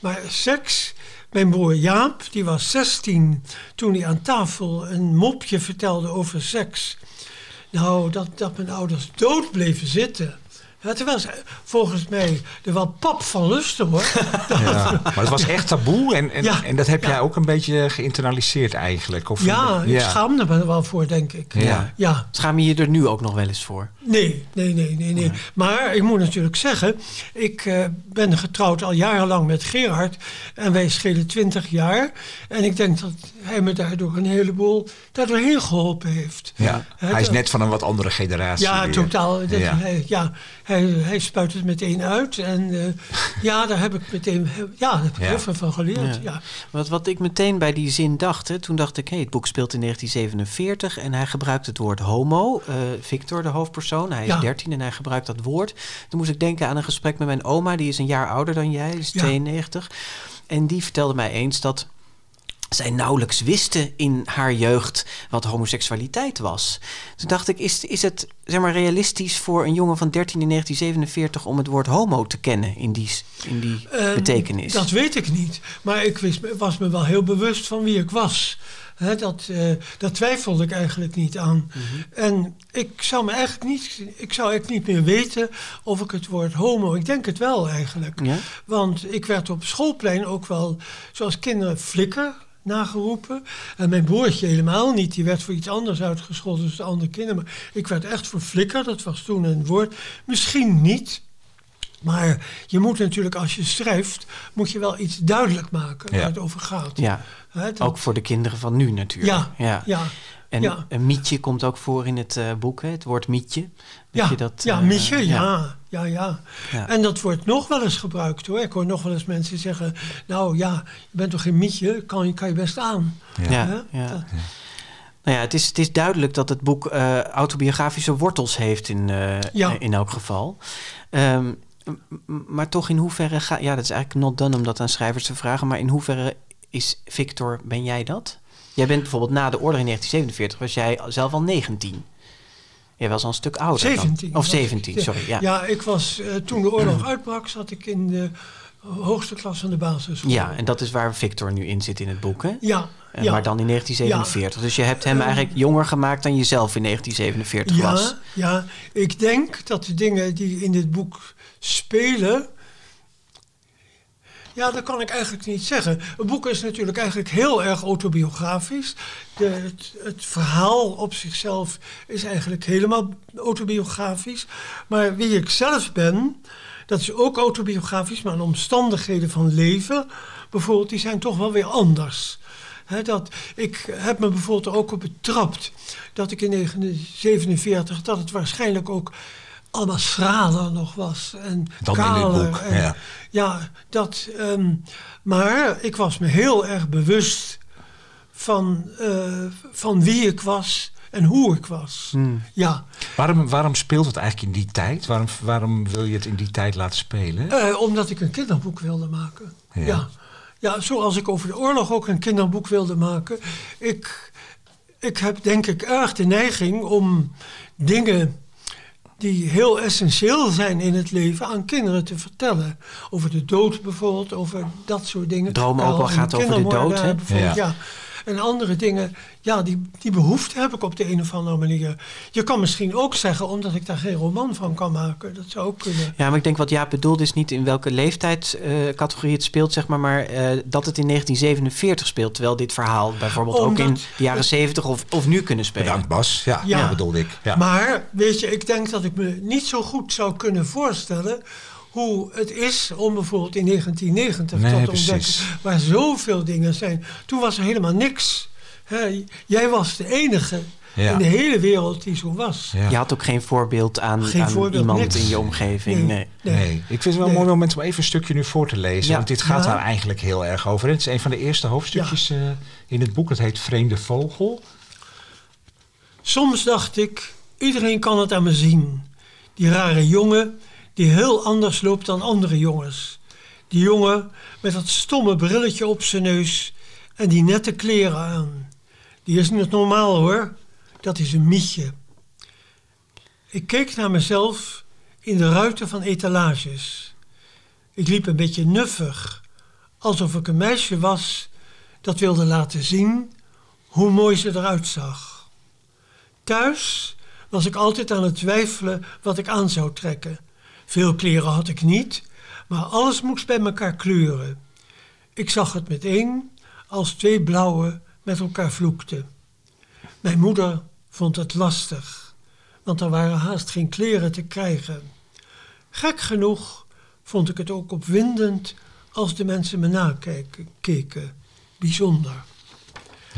Maar seks. Mijn broer Jaap, die was 16 toen hij aan tafel een mopje vertelde over seks. Nou, dat, dat mijn ouders dood bleven zitten. Terwijl ze volgens mij er wel pap van lusten hoor. <laughs> Ja. Maar het was echt taboe en, en, Ja. en dat heb Ja. jij ook een beetje geïnternaliseerd eigenlijk. Of Ja, ik schaamde me er wel voor, denk ik. Ja. ja. Schaam je je er nu ook nog wel eens voor? Nee, nee, nee, nee, nee. Maar ik moet natuurlijk zeggen, ik eh, ben getrouwd al jarenlang met Gerard. En wij schelen 20 jaar. En ik denk dat hij me daardoor een heleboel daardoorheen geholpen heeft. Ja. Hij is net van een wat andere generatie. Ja, weer. totaal. Dat, Ja. Hij, ja, hij, hij spuit het meteen uit. En eh, ja, daar heb ik meteen ja, daar heb ik Ja. heel veel van geleerd. Ja. Ja. Wat, wat ik meteen bij die zin dacht, hè, toen dacht ik, hé, het boek speelt in 1947 en hij gebruikt het woord homo. eh, Victor, de hoofdpersoon, hij is Ja. 13 en hij gebruikt dat woord. Toen moest ik denken aan een gesprek met mijn oma, die is een jaar ouder dan jij, is Ja. 92. En die vertelde mij eens dat zij nauwelijks wisten in haar jeugd wat homoseksualiteit was. Toen dacht ik, is, is het zeg maar, realistisch voor een jongen van 13 in 1947 om het woord homo te kennen in die, in die Ehm, betekenis? Dat weet ik niet. Maar ik wist, was me wel heel bewust van wie ik was. Hè, dat, eh, dat twijfelde ik eigenlijk niet aan. Mhm. En ik zou, me eigenlijk niet, ik zou eigenlijk niet meer weten of ik het woord homo... Ik denk het wel eigenlijk. Ja? Want ik werd op schoolplein ook wel, zoals kinderen, flikker nageroepen. En mijn broertje helemaal niet. Die werd voor iets anders uitgescholden dan de andere kinderen. Maar ik werd echt voor flikker. Dat was toen een woord. Misschien niet. Maar je moet natuurlijk, als je schrijft, moet je wel iets duidelijk maken Ja. waar het over gaat. Ja, Hè, dat- ook voor de kinderen van nu natuurlijk. ja, ja, ja, En ja. een mietje komt ook voor in het eh, boek, hè? het woord mietje. Dat ja, je dat, ja, eh, Mietje, ja. Ja, ja. Ja. En dat wordt nog wel eens gebruikt hoor. Ik hoor nog wel eens mensen zeggen: Nou ja, je bent toch geen Mietje, kan, je- kan je best aan. Ja, ja. Nou ja, het is, het is duidelijk dat het boek uh, autobiografische wortels heeft in, uh, ja. in elk geval. Um, maar toch in hoeverre ga ja, dat is eigenlijk not done om dat aan schrijvers te vragen, maar in hoeverre is Victor, ben jij dat? Jij bent bijvoorbeeld na de oorlog in 1947, was jij zelf al 19. Jij was al een stuk ouder. 17. Dan. Of 17, sorry. Ja, ja ik was uh, toen de oorlog uitbrak, zat ik in de hoogste klas van de basis. Ja, en dat is waar Victor nu in zit in het boek, hè? Ja. En ja. Maar dan in 1947. Dus je hebt hem ehm, eigenlijk jonger gemaakt dan jezelf in 1947 ja, was. Ja, ik denk dat de dingen die in dit boek spelen. Ja, dat kan ik eigenlijk niet zeggen. Het boek is natuurlijk eigenlijk heel erg autobiografisch. De, het, verhaal op zichzelf is eigenlijk helemaal autobiografisch. Maar wie ik zelf ben, dat is ook autobiografisch, maar de omstandigheden van leven, bijvoorbeeld, die zijn toch wel weer anders. dat, ik heb me bijvoorbeeld ook op betrapt dat ik in 1947, dat het waarschijnlijk ook allemaal schraler nog was. En Dan kaler. in dit boek, en, ja. ja. dat, ehm, maar ik was me heel erg bewust van, uh, van wie ik was en hoe ik was. Hmm. Ja. Waarom, waarom speelt het eigenlijk in die tijd? Waarom, waarom wil je het in die tijd laten spelen? Uh, omdat ik een kinderboek wilde maken. Ja. ja. ja. zoals ik over de oorlog ook een kinderboek wilde maken. Ik, ik heb denk ik erg de neiging om dingen die heel essentieel zijn in het leven aan kinderen te vertellen. Over de dood bijvoorbeeld, over dat soort dingen. Droom ook wel gaat over de dood, hè? Ja. ja. En andere dingen, ja, die, die behoefte heb ik op de een of andere manier. Je kan misschien ook zeggen, omdat ik daar geen roman van kan maken. Dat zou ook kunnen. Ja, maar ik denk wat Jaap bedoelt is niet in welke leeftijdscategorie uh, het speelt, zeg maar, maar uh, dat het in 1947 speelt. Terwijl dit verhaal bijvoorbeeld ook in de jaren 70 of, of nu kunnen spelen. Bedankt Bas, ja, ja. ja bedoelde ik. Ja. Maar weet je, ik denk dat ik me niet zo goed zou kunnen voorstellen hoe het is om bijvoorbeeld in 1990 nee, tot ontdekken waar zoveel dingen zijn. Toen was er helemaal niks. jij was de enige in de hele wereld die zo was. Ja. Je had ook geen voorbeeld aan, geen aan voorbeeld, iemand niks. in je omgeving. Nee. nee. nee. Ik vind het wel een mooi moment om even een stukje nu voor te lezen. Want dit gaat daar eigenlijk heel erg over. Het is een van de eerste hoofdstukjes uh, in het boek. Het heet Vreemde Vogel. Soms dacht ik, iedereen kan het aan me zien. Die rare jongen die heel anders loopt dan andere jongens. Die jongen met dat stomme brilletje op zijn neus en die nette kleren aan. Die is niet normaal hoor, dat is een mietje. Ik keek naar mezelf in de ruiten van etalages. Ik liep een beetje nuffig, alsof ik een meisje was dat wilde laten zien hoe mooi ze eruit zag. Thuis was ik altijd aan het twijfelen wat ik aan zou trekken. Veel kleren had ik niet, maar alles moest bij elkaar kleuren. Ik zag het meteen als twee blauwe met elkaar vloekten. Mijn moeder vond het lastig, want er waren haast geen kleren te krijgen. Gek genoeg vond ik het ook opwindend als de mensen me nakeken. Bijzonder.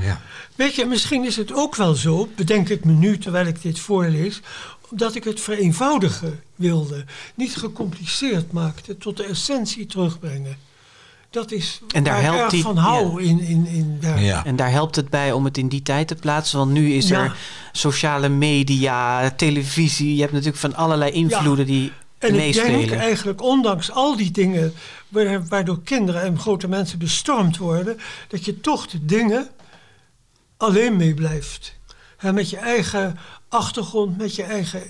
Ja. Weet je, misschien is het ook wel zo, bedenk ik me nu terwijl ik dit voorlees, omdat ik het vereenvoudigen wilde. Niet gecompliceerd maakte, tot de essentie terugbrengen. Dat is en daar waar helpt ik van hou in, in, in daar. Ja. En daar helpt het bij om het in die tijd te plaatsen. Want nu is er sociale media, televisie. Je hebt natuurlijk van allerlei invloeden die en meespelen. En ik denk eigenlijk, ondanks al die dingen... waardoor kinderen en grote mensen bestormd worden... dat je toch de dingen alleen mee blijft. met je eigen achtergrond, met je eigen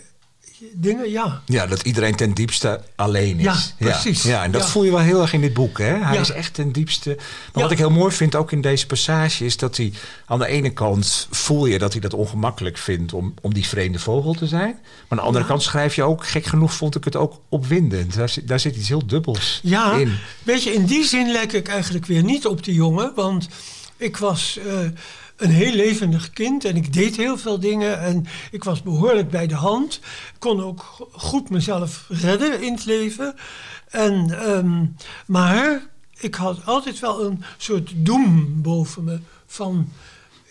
dingen, ja. Ja, dat iedereen ten diepste alleen is. Ja, precies. Ja, en dat voel je wel heel erg in dit boek, hè? Hij is echt ten diepste... Maar wat ik heel mooi vind, ook in deze passage... is dat hij aan de ene kant voel je dat hij dat ongemakkelijk vindt... om, om die vreemde vogel te zijn. Maar aan de andere kant schrijf je ook... gek genoeg vond ik het ook opwindend. Daar, zit, daar zit iets heel dubbels ja, in. weet je, in die zin lijk ik eigenlijk weer niet op die jongen. Want ik was... Uh, een heel levendig kind en ik deed heel veel dingen en ik was behoorlijk bij de hand. Kon ook goed mezelf redden in het leven. En, ehm, maar ik had altijd wel een soort doem boven me van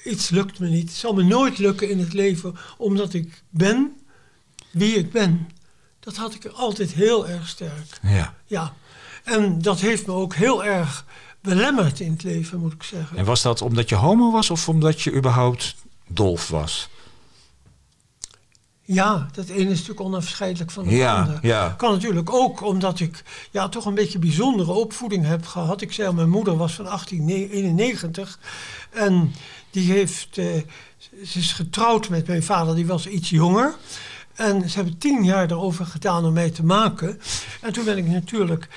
iets lukt me niet. Het zal me nooit lukken in het leven omdat ik ben wie ik ben. Dat had ik altijd heel erg sterk. Ja. ja. En dat heeft me ook heel erg belemmerd in het leven, moet ik zeggen. En was dat omdat je homo was of omdat je überhaupt Dolf was. Ja, dat ene is natuurlijk onafscheidelijk van het Ja, andere. ja. Kan natuurlijk ook omdat ik ja, toch een beetje bijzondere opvoeding heb gehad. Ik zei al, mijn moeder was van 1891 en die heeft, eh, ze is getrouwd met mijn vader, die was iets jonger. En ze hebben tien jaar erover gedaan om mij te maken. En toen ben ik natuurlijk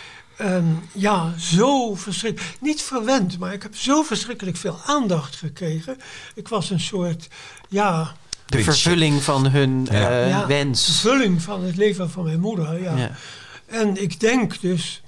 ehm, ja, zo verschrikkelijk, niet verwend, maar ik heb zo verschrikkelijk veel aandacht gekregen. Ik was een soort, ja, De vervulling van hun Ja. eh, ja, wens. vervulling van het leven van mijn moeder. Ja. Ja. En ik denk dus,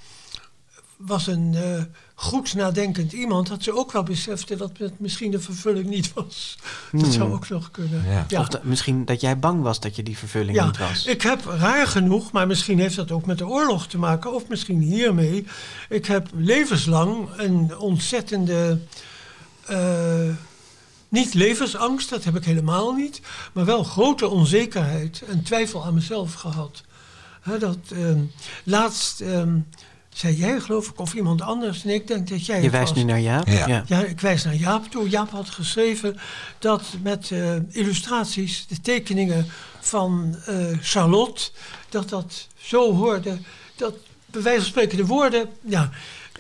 was een eh, goed nadenkend iemand, dat ze ook wel besefte dat het misschien de vervulling niet was. Dat zou ook nog kunnen. Ja. Ja. Of misschien dat jij bang was dat je die vervulling Ja, niet was. ik heb raar genoeg, maar misschien heeft dat ook met de oorlog te maken, of misschien hiermee. Ik heb levenslang een ontzettende. eh, niet levensangst, dat heb ik helemaal niet, maar wel grote onzekerheid en twijfel aan mezelf gehad. Hè, dat, ehm, laatst ehm, zei jij, geloof ik, of iemand anders, nee, ik denk dat jij. Je wijst was. nu naar Jaap. Ja. Ja, ik wijs naar Jaap toe. Jaap had geschreven dat met eh, illustraties, de tekeningen van eh, Charlotte, dat dat zo hoorde, dat bij wijze van spreken de woorden, ja,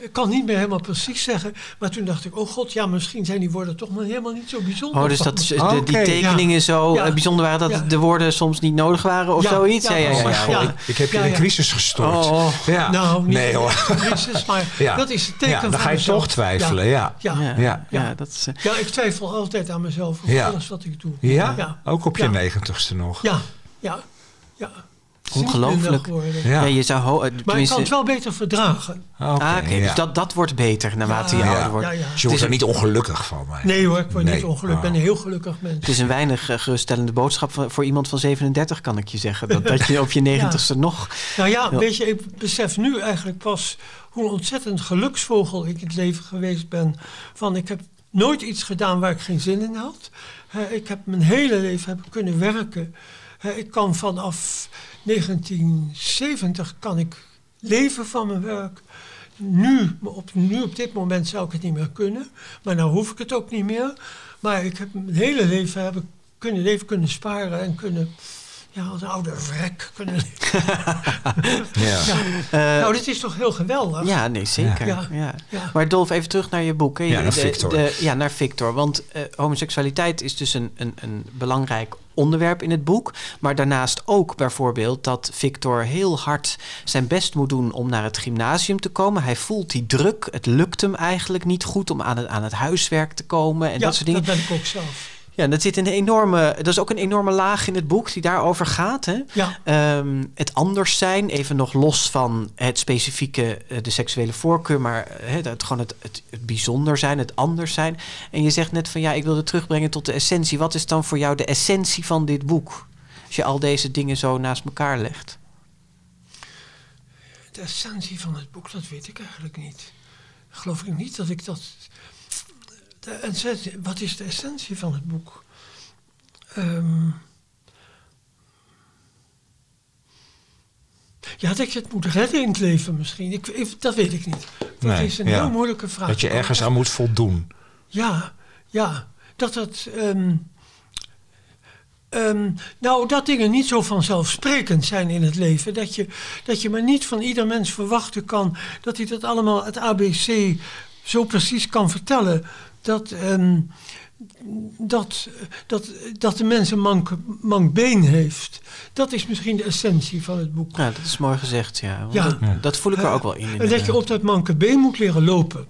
ik kan niet meer helemaal precies zeggen, maar toen dacht ik, oh god, ja, misschien zijn die woorden toch maar helemaal niet zo bijzonder. Oh, dus van dat die tekeningen zo Ja. eh, bijzonder waren dat Ja. de woorden soms niet nodig waren of Ja, zoiets? ja, Ja, ja, ja. oh, ja, ja. ja. Ik heb je Ja, in ja. crisis gestort. Oh. ja. Nou, niet nee hoor. een crisis, maar <laughs> Ja. dat is het teken Ja, dan van ga je mezelf. toch twijfelen, ja. Ja, Ja, ja. ja, Ja. dat is, eh, Ja, ik twijfel altijd aan mezelf voor Ja. alles wat ik doe. Ja? Ja. Ook op je Ja. negentigste nog? Ja, ja, ja. Ongelooflijk. Ja. ja, je zou ho- eh, Maar ik kan het wel beter verdragen. Oké, ah, oké, ja. dus dat, dat wordt beter naarmate je ouder ja, wordt. ja, ja. Dus je Het wordt is er een- niet ongelukkig van. Maar... Nee hoor, ik word Nee. niet ongelukkig. Ik ben een heel gelukkig mens. Het is een weinig eh, geruststellende boodschap voor, voor iemand van 37, kan ik je zeggen. Dat, dat je op je <laughs> negentigste nog... Nou ja, Ja. weet je, ik besef nu eigenlijk pas hoe ontzettend geluksvogel ik in het leven geweest ben. Van ik heb nooit iets gedaan waar ik geen zin in had. Ik heb mijn hele leven heb ik kunnen werken. Ik kan vanaf 1970 kan ik leven van mijn werk. Nu op, nu op dit moment zou ik het niet meer kunnen. Maar nou hoef ik het ook niet meer. Maar ik heb mijn hele leven heb ik kunnen leven kunnen sparen en kunnen ja, als een oude vrek kunnen leven. <laughs> Ja. Ja. Eh, nou, dit is toch heel geweldig? Ja, nee, zeker. Ja. Ja. Ja. Maar Dolf, even terug naar je boek. hè. Ja, naar De- Victor. de- ja, naar Victor. Want eh, homoseksualiteit is dus een, een, een belangrijk onderwerp in het boek. Maar daarnaast ook bijvoorbeeld dat Victor heel hard zijn best moet doen om naar het gymnasium te komen. Hij voelt die druk. Het lukt hem eigenlijk niet goed om aan het, aan het huiswerk te komen en Ja, dat soort dingen. dat ben ik ook zelf. Ja, dat zit een enorme. Dat is ook een enorme laag in het boek die daarover gaat. Hè? Ja, Ehm, het anders zijn, even nog los van het specifieke, eh, de seksuele voorkeur, maar eh, het, het- gewoon het, het, het bijzonder zijn, het anders zijn. En je zegt net van ja, ik wilde terugbrengen tot de essentie. Wat is dan voor jou de essentie van dit boek? Als je al deze dingen zo naast elkaar legt. de essentie van het boek, dat weet ik eigenlijk niet. Geloof ik niet dat ik dat. De essentie, wat is de essentie van het boek? Ehm, ja, dat je het moet redden in het leven misschien. Ik, ik- dat weet ik niet. Dat Nee, is een ja. heel moeilijke vraag. Dat je ergens aan moet voldoen. Ja, ja. Dat dat. ehm, ehm, nou, dat dingen niet zo vanzelfsprekend zijn in het leven. Dat je, dat je maar niet van ieder mens verwachten kan dat hij dat allemaal het ABC zo precies kan vertellen. Dat, ehm, dat, dat, dat de mens een mank, mank been heeft. Dat is misschien de essentie van het boek. Ja, dat is mooi gezegd, ja. Want Ja. Dat, dat voel ik er ook wel in. En dat je op dat manke been moet leren lopen.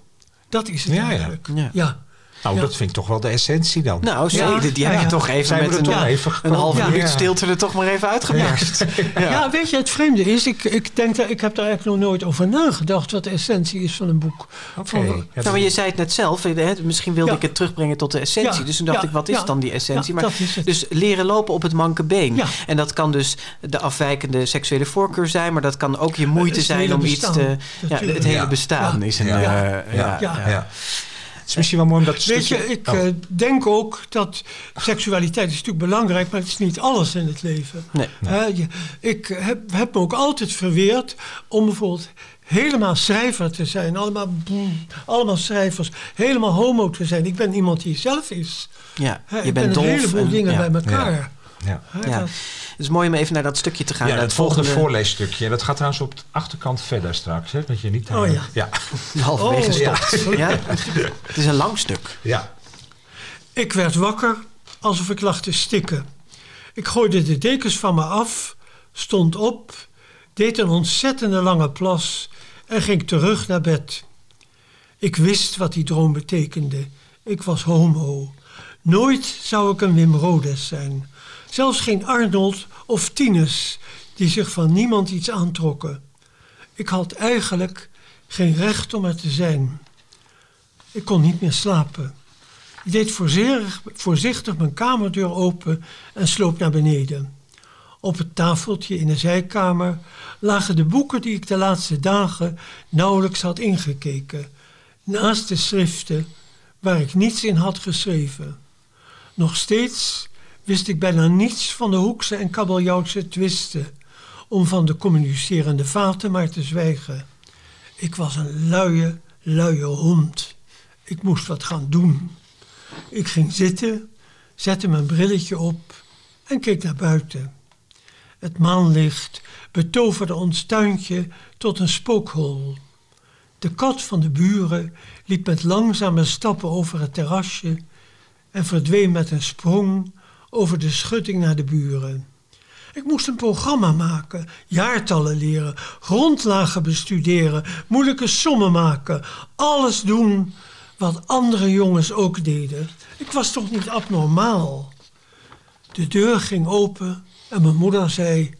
Dat is het Ja, ja. eigenlijk. Ja. ja. Nou, Ja. dat vind ik toch wel de essentie dan. Nou, Ja, zeker. Die, heb je toch even Zijn we met een, toch ja, even een Ja. minuut stilte er toch maar even uitgeperst. Ja. weet je, het vreemde is, ik, ik denk dat ik heb daar eigenlijk nog nooit over nagedacht wat de essentie is van een boek. Oké. Van- Ja, Nou, maar je zei het net zelf, hè, misschien wilde Ja. ik het terugbrengen tot de essentie. Ja, Dus toen dacht ja, ik, wat is ja. dan die essentie? Ja, maar, dat is het. Dus leren lopen op het manke been. Ja. En dat kan dus de afwijkende seksuele voorkeur zijn, maar dat kan ook je moeite zijn om iets te. Ja, het hele bestaan Ja. is een. Ja. eh, Ja. Is misschien wel mooi om dat Weet stukje... je, ik Oh. eh, denk ook dat seksualiteit is natuurlijk belangrijk, maar het is niet alles in het leven. Nee. Je- ik heb, heb me ook altijd verweerd om bijvoorbeeld helemaal schrijver te zijn. Allemaal, allemaal schrijvers. Helemaal homo te zijn. Ik ben iemand die zelf is. Ja, je ik bent ben dolf. een heleboel en- dingen ja. bij elkaar. Ja. Ja. Het is mooi om even naar dat stukje te gaan. Ja, het volgende voorleesstukje. Dat gaat trouwens op de achterkant verder straks. Hè? Dat je niet... Oh, ja. Ja. <laughs> Halverwege Oh, ja. stopt. Ja. Het is een lang stuk. ja. Ik werd wakker alsof ik lag te stikken. Ik gooide de dekens van me af, stond op, deed een ontzettende lange plas en ging terug naar bed. Ik wist wat die droom betekende. Ik was homo. Nooit zou ik een Wim Rodes zijn. Zelfs geen Arnold of Tinus, die zich van niemand iets aantrokken. Ik had eigenlijk geen recht om er te zijn. Ik kon niet meer slapen. Ik deed voorzichtig, mijn kamerdeur open en sloop naar beneden. Op het tafeltje in de zijkamer lagen de boeken die ik de laatste dagen nauwelijks had ingekeken, naast de schriften waar ik niets in had geschreven. Nog steeds wist ik bijna niets van de Hoekse en Kabeljoutse twisten, om van de communicerende vaten maar te zwijgen. Ik was een luie, luie hond. Ik moest wat gaan doen. Ik ging zitten, zette mijn brilletje op en keek naar buiten. Het maanlicht betoverde ons tuintje tot een spookhol. De kat van de buren liep met langzame stappen over het terrasje en verdween met een sprong over de schutting naar de buren. Ik moest een programma maken, jaartallen leren, grondlagen bestuderen, moeilijke sommen maken, alles doen wat andere jongens ook deden. Ik was toch niet abnormaal? De deur ging open en mijn moeder zei: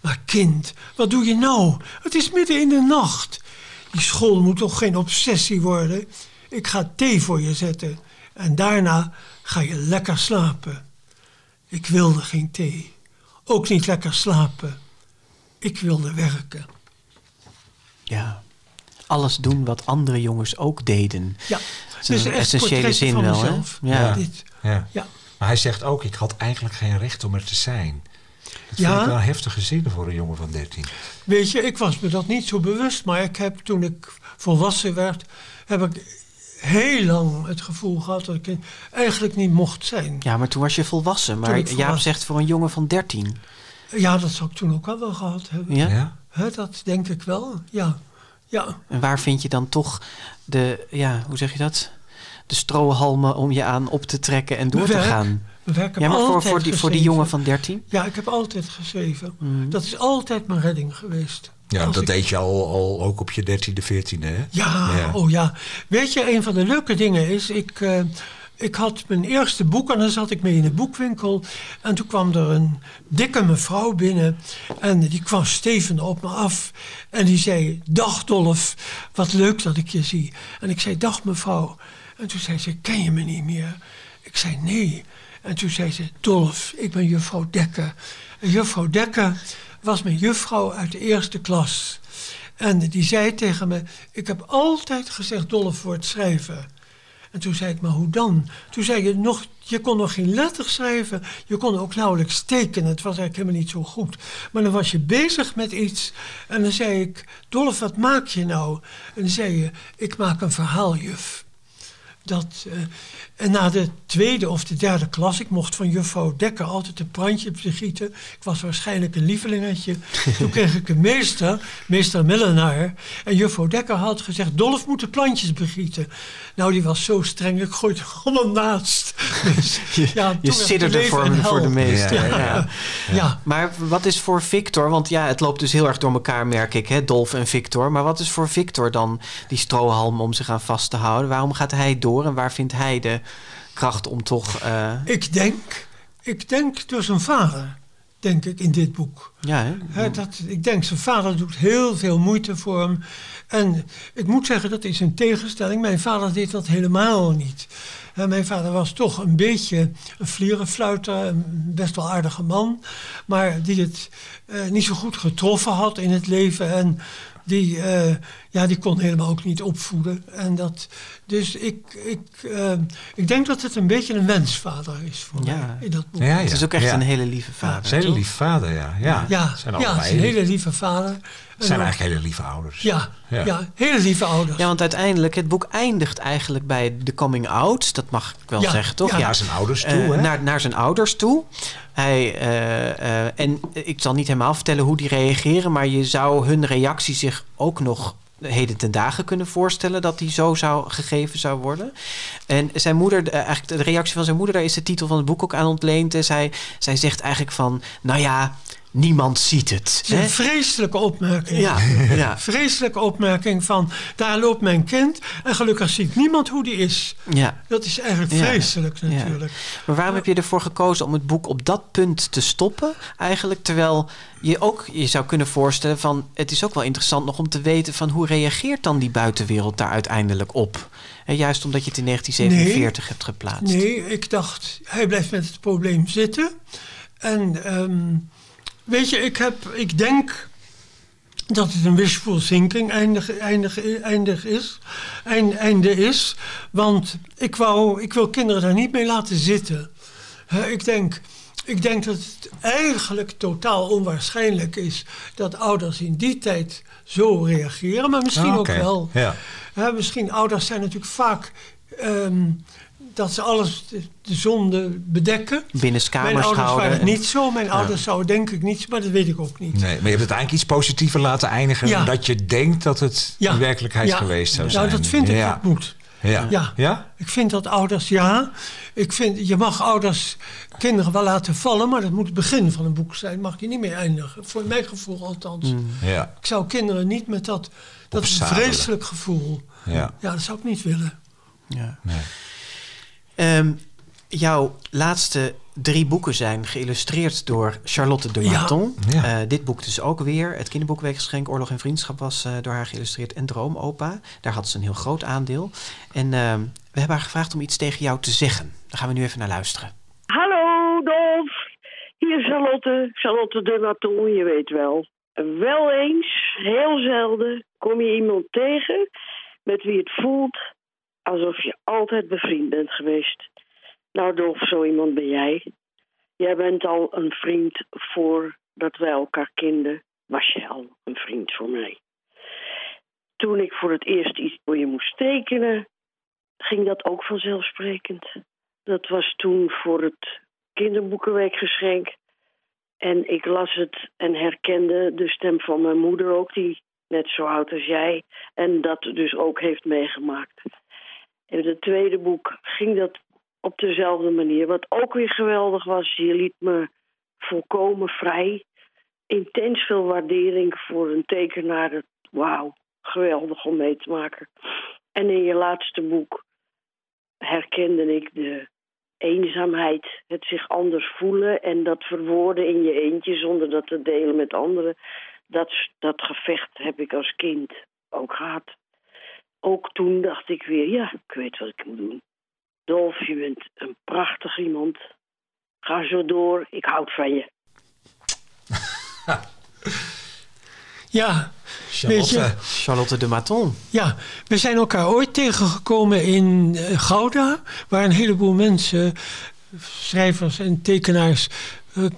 Maar kind, wat doe je nou? Het is midden in de nacht. Die school moet toch geen obsessie worden? Ik ga thee voor je zetten en daarna ga je lekker slapen. Ik wilde geen thee, ook niet lekker slapen. Ik wilde werken. Ja. Alles doen wat andere jongens ook deden. Ja, Dat is een essentiële zin van wel, hè? mezelf. Ja. Dit. Ja. Ja. Maar hij zegt ook, ik had eigenlijk geen recht om er te zijn. Dat Ja. vind ik wel een heftige zin voor een jongen van 13. Weet je, ik was me dat niet zo bewust, maar ik heb toen ik volwassen werd, heb ik heel lang het gevoel gehad dat ik eigenlijk niet mocht zijn. Ja, maar toen was je volwassen. Maar ik Jaap volwassen- zegt voor een jongen van 13. Ja, dat zou ik toen ook al wel gehad hebben. Ja? Hè, dat denk ik wel, ja. Ja, En waar vind je dan toch de, ja, hoe zeg je dat? De strohalmen om je aan op te trekken en door te gaan. werk heb Ja, maar voor, voor, die, voor die jongen van 13? Ja, ik heb altijd geschreven. Mhm. Dat is altijd mijn redding geweest. Ja, Als dat ik- deed je al, al ook op je 13e, 14e, hè? Ja, Ja. oh ja. Weet je, een van de leuke dingen is, ik, eh, ik had mijn eerste boek en dan zat ik mee in de boekwinkel. En toen kwam er een dikke mevrouw binnen en die kwam stevend op me af. En die zei, dag Dolf, wat leuk dat ik je zie. En ik zei, dag mevrouw. En toen zei ze, ken je me niet meer? Ik zei, nee. En toen zei ze, Dolf, ik ben juffrouw Dekker. En juffrouw Dekker was mijn juffrouw uit de eerste klas. En die zei tegen me: Ik heb altijd gezegd Dolf wordt schrijven. En toen zei ik: Maar hoe dan? Toen zei je nog: Je kon nog geen letters schrijven. Je kon ook nauwelijks tekenen. Het was eigenlijk helemaal niet zo goed. Maar dan was je bezig met iets. En dan zei ik: Dolf, wat maak je nou? En dan zei je: Ik maak een verhaaljuf. Dat, eh, en na de tweede of de derde klas, ik mocht van juffrouw Dekker altijd een plantje gieten. Ik was waarschijnlijk een lievelingetje. <laughs> Toen kreeg ik een meester, meester Millenaar. En juffrouw Dekker had gezegd, Dolf moet de plantjes begieten. Nou, die was zo streng, ik gooide er allemaal naast. <laughs> Dus, ja, Je sidderde voor, voor de meester. Ja, Ja, ja. <laughs> Ja, Maar wat is voor Victor, want ja, het loopt dus heel erg door elkaar, merk ik, hè, Dolf en Victor. Maar wat is voor Victor dan die strohalm om zich aan vast te houden? Waarom gaat hij door en waar vindt hij de kracht om toch... eh, ik denk, ik denk door zijn vader, denk ik, in dit boek. ja, hè? Dat, ik denk, zijn vader doet heel veel moeite voor hem. En ik moet zeggen, dat is een tegenstelling. Mijn vader deed dat helemaal niet. Mijn vader was toch een beetje een vlierenfluiter, een best wel aardige man. Maar die het eh, niet zo goed getroffen had in het leven. En die, eh, ja, die kon helemaal ook niet opvoeden. En dat, dus ik, ik, eh, ik denk dat het een beetje een wensvader is voor Ja. mij in dat boek. Ja, Het is ook echt ja. een hele lieve vader. Het is een hele lief vader, ja. Ja, Ja, zijn ja, het is allebei. een hele lieve vader. Het zijn eigenlijk hele lieve ouders. Ja, Ja. ja. hele lieve ouders. Ja, want uiteindelijk, het boek eindigt eigenlijk bij de coming out. Dat mag ik wel Ja, zeggen, toch? ja. Naar zijn ouders toe, Eh, hè? naar, naar zijn ouders toe. Hij, eh, eh, en ik zal niet helemaal vertellen hoe die reageren, maar je zou hun reactie zich ook nog heden ten dagen kunnen voorstellen dat die zo zou gegeven zou worden. En zijn moeder, eh, eigenlijk de reactie van zijn moeder, daar is de titel van het boek ook aan ontleend. En zij, zij zegt eigenlijk van, nou ja, niemand ziet het. Een vreselijke opmerking. Ja, ja, <laughs> Vreselijke opmerking van daar loopt mijn kind en gelukkig ziet niemand hoe die is. ja. Dat is eigenlijk Ja. vreselijk natuurlijk. Maar waarom heb je ervoor gekozen om het boek op dat punt te stoppen? Eigenlijk, terwijl je ook je zou kunnen voorstellen van... het is ook wel interessant nog om te weten van... hoe reageert dan die buitenwereld daar uiteindelijk op? En juist omdat je het in 1947 hebt geplaatst. Nee, ik dacht, hij blijft met het probleem zitten. En ehm, weet je, ik, heb, ik denk dat het een wishful thinking eindig, eindig, eindig is, eind, einde is. Want ik, wou, ik wil kinderen daar niet mee laten zitten. Ik, denk, ik denk dat het eigenlijk totaal onwaarschijnlijk is dat ouders in die tijd zo reageren. Maar misschien Ah, ook wel. Ja. Misschien ouders zijn natuurlijk vaak ehm, dat ze alles de, de zonde bedekken. Binnen Mijn ouders houden. waren niet zo. Mijn ouders zouden denk ik niet, maar dat weet ik ook niet. Nee, maar je hebt het eigenlijk iets positiever laten eindigen... Ja. dat je denkt dat het Ja. in werkelijkheid Ja. geweest zou zijn. Nou, dat vind ik dat moet. Ja. Ja. Ja? Ik vind dat ouders, ja. Ik vind, je mag ouders kinderen wel laten vallen, maar dat moet het begin van een boek zijn. Mag je niet mee eindigen. Voor mijn gevoel althans. Ja. Ik zou kinderen niet met dat, dat Opzadelen. vreselijk gevoel. Ja. Ja, dat zou ik niet willen. Ja. Nee. Ehm, jouw laatste drie boeken zijn geïllustreerd door Charlotte de Ja. Maton. Ja. Eh, dit boek dus ook weer. Het kinderboekweekgeschenk Oorlog en Vriendschap was eh, door haar geïllustreerd. En Droomopa. Daar had ze een heel groot aandeel. En ehm, we hebben haar gevraagd om iets tegen jou te zeggen. Daar gaan we nu even naar luisteren. Hallo Dolf, hier is Charlotte, Charlotte de Maton, je weet wel. Wel eens, heel zelden, kom je iemand tegen met wie het voelt alsof je altijd bevriend bent geweest. Nou Dolf, zo iemand ben jij. Jij bent al een vriend voordat wij elkaar kenden, was je al een vriend voor mij. Toen ik voor het eerst iets voor je moest tekenen, ging dat ook vanzelfsprekend. Dat was toen voor het kinderboekenweekgeschenk. En ik las het en herkende de stem van mijn moeder ook, die net zo oud als jij. En dat dus ook heeft meegemaakt. In het tweede boek ging dat op dezelfde manier. Wat ook weer geweldig was, je liet me volkomen vrij. Intens veel waardering voor een tekenaar. Dat- Wauw, geweldig om mee te maken. En in je laatste boek herkende ik de eenzaamheid, het zich anders voelen en dat verwoorden in je eentje zonder dat te delen met anderen. Dat, dat gevecht heb ik als kind ook gehad. Ook toen dacht ik weer, ja, ik weet wat ik moet doen. Dolf, je bent een prachtig iemand. Ga zo door, ik houd van je. <laughs> Ja, Charlotte. Weet je, Charlotte de Maton. Ja, we zijn elkaar ooit tegengekomen in eh, Gouda, waar een heleboel mensen, schrijvers en tekenaars,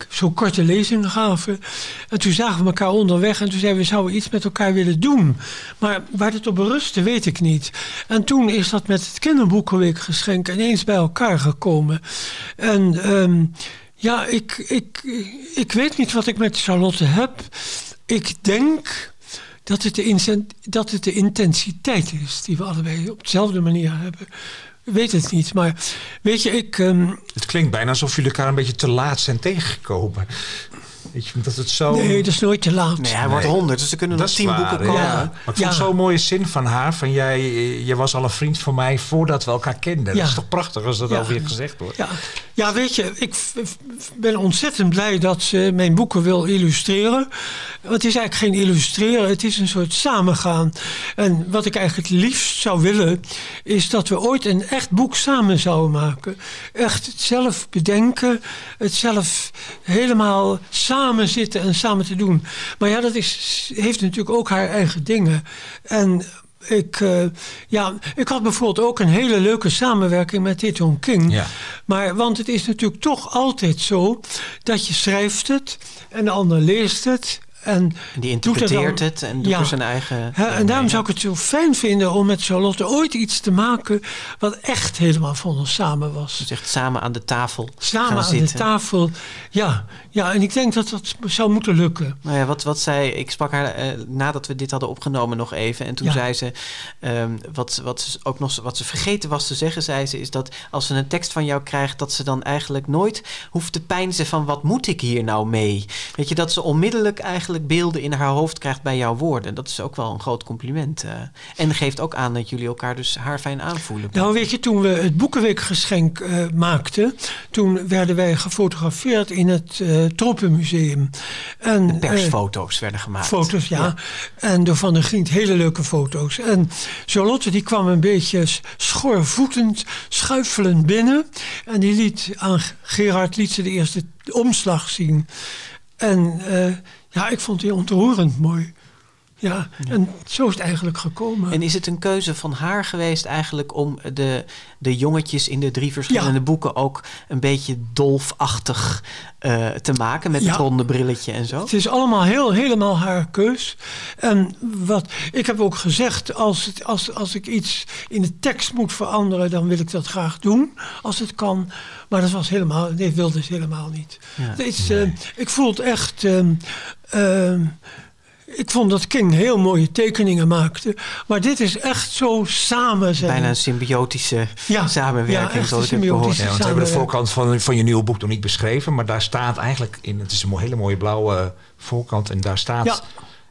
zo'n korte lezingen gaven. En toen zagen we elkaar onderweg en toen zeiden we, zouden iets met elkaar willen doen. Maar waar het op berustte, weet ik niet. En toen is dat met het kinderboekenweekgeschenk ineens bij elkaar gekomen. En ehm, ja, ik, ik, ik weet niet wat ik met Charlotte heb. Ik denk dat het, de dat het de intensiteit is die we allebei op dezelfde manier hebben. Weet het niet, maar weet je, ik. ehm, Het klinkt bijna alsof jullie elkaar een beetje te laat zijn tegengekomen. Weet je, dat het zo... nee, dat is nooit te laat. Nee, hij wordt 100, dus er kunnen nog dat 10 waar, boeken komen. Ja. Maar ik vond Ja. het zo'n mooie zin van haar. Van jij, je was al een vriend van mij voordat we elkaar kenden. Ja. Dat is toch prachtig als dat je gezegd wordt. Ja, ja weet je, ik ben ontzettend blij dat ze mijn boeken wil illustreren. Want het is eigenlijk geen illustreren, het is een soort samengaan. En wat ik eigenlijk het liefst zou willen, is dat we ooit een echt boek samen zouden maken. Echt het zelf bedenken, het zelf helemaal samen zitten en samen te doen. Maar ja, dat is, heeft natuurlijk ook haar eigen dingen. En ik, eh, ja, ik had bijvoorbeeld ook een hele leuke samenwerking met Tito King. Ja. Maar, want het is natuurlijk toch altijd zo dat je schrijft het en de ander leest het. En, die interpreteert dan, het en doet er zijn eigen... Ja, en daarom zou ik het zo fijn vinden om met Charlotte ooit iets te maken... wat echt helemaal van ons samen was. Dus echt samen aan de tafel Samen aan zitten. de tafel, ja. Ja, en ik denk dat dat zou moeten lukken. Nou ja, wat, wat zij... Ik sprak haar eh, nadat we dit hadden opgenomen nog even. En toen Ja. zei ze... ehm, wat, wat ze ook nog wat ze vergeten was te zeggen, zei ze... is dat als ze een tekst van jou krijgt... dat ze dan eigenlijk nooit hoeft te pijnzen van... wat moet ik hier nou mee? Weet je, dat ze onmiddellijk eigenlijk beelden in haar hoofd krijgt bij jouw woorden. Dat is ook wel een groot compliment. eh. en geeft ook aan dat jullie elkaar dus haar fijn aanvoelen. Nou, weet je, toen we het Boekenweekgeschenk eh, maakten... toen werden wij gefotografeerd in het eh Tropenmuseum. En, De persfoto's werden gemaakt. Foto's, ja. En door Van der Griend hele leuke foto's. En Charlotte die kwam een beetje s- schoorvoetend, schuifelend binnen. En die liet aan Gerard liet ze de eerste omslag zien. En ja, ik vond die ontroerend mooi. Ja, en zo is het eigenlijk gekomen. En is het een keuze van haar geweest eigenlijk om de, de jongetjes in de drie verschillende Ja. boeken ook een beetje dolfachtig eh, te maken met Ja. het ronde brilletje en zo? Het is allemaal heel, helemaal haar keus. En wat, ik heb ook gezegd, als, het, als, als ik iets in de tekst moet veranderen, dan wil ik dat graag doen, als het kan. Maar dat was helemaal, nee, wilde ze helemaal niet. Ja. Het is, eh, ik voel het echt. ehm, ehm, ik vond dat King heel mooie tekeningen maakte. Maar dit is echt zo samen zijn. Bijna een symbiotische Ja, samenwerking, ja, zoals ik heb gehoord. Ja, want we hebben de voorkant van, van je nieuwe boek nog niet beschreven. Maar daar staat eigenlijk in, het is een hele mooie blauwe voorkant. En daar staat, Ja.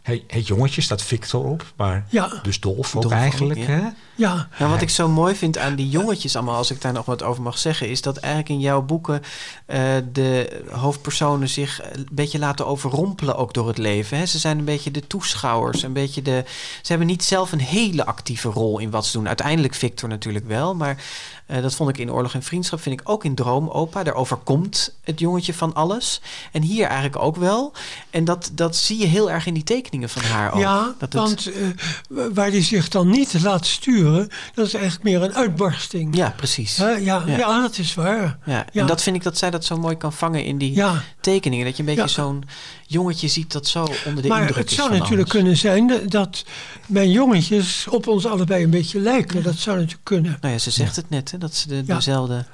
Hey, het jongetje staat Victor op. Maar Ja. dus Dolf ook Dolf ook, eigenlijk. ja. Hè? Ja, Nou, wat ik zo mooi vind aan die jongetjes allemaal, als ik daar nog wat over mag zeggen, is dat eigenlijk in jouw boeken eh, de hoofdpersonen zich een beetje laten overrompelen ook door het leven. Hè? Ze zijn een beetje de toeschouwers, een beetje de. Ze hebben niet zelf een hele actieve rol in wat ze doen. Uiteindelijk Victor natuurlijk wel, maar eh, dat vond ik in Oorlog en Vriendschap, vind ik ook in Droomopa. Daar overkomt het jongetje van alles. En hier eigenlijk ook wel. En dat, dat zie je heel erg in die tekeningen van haar ook. Ja, dat het- want eh, waar hij zich dan niet laat sturen, dat is eigenlijk meer een uitbarsting. ja, precies. Hè, ja, Ja. ja. dat is waar. Ja, en dat vind ik dat zij dat zo mooi kan vangen in die tekeningen. Dat je een beetje zo'n jongetje ziet dat zo onder de maar indruk het is zou van natuurlijk alles. kunnen zijn dat- mijn jongetjes op ons allebei een beetje lijken. Dat zou natuurlijk kunnen. Nou ja, ze zegt het net, hè, dat ze de, Ja. dezelfde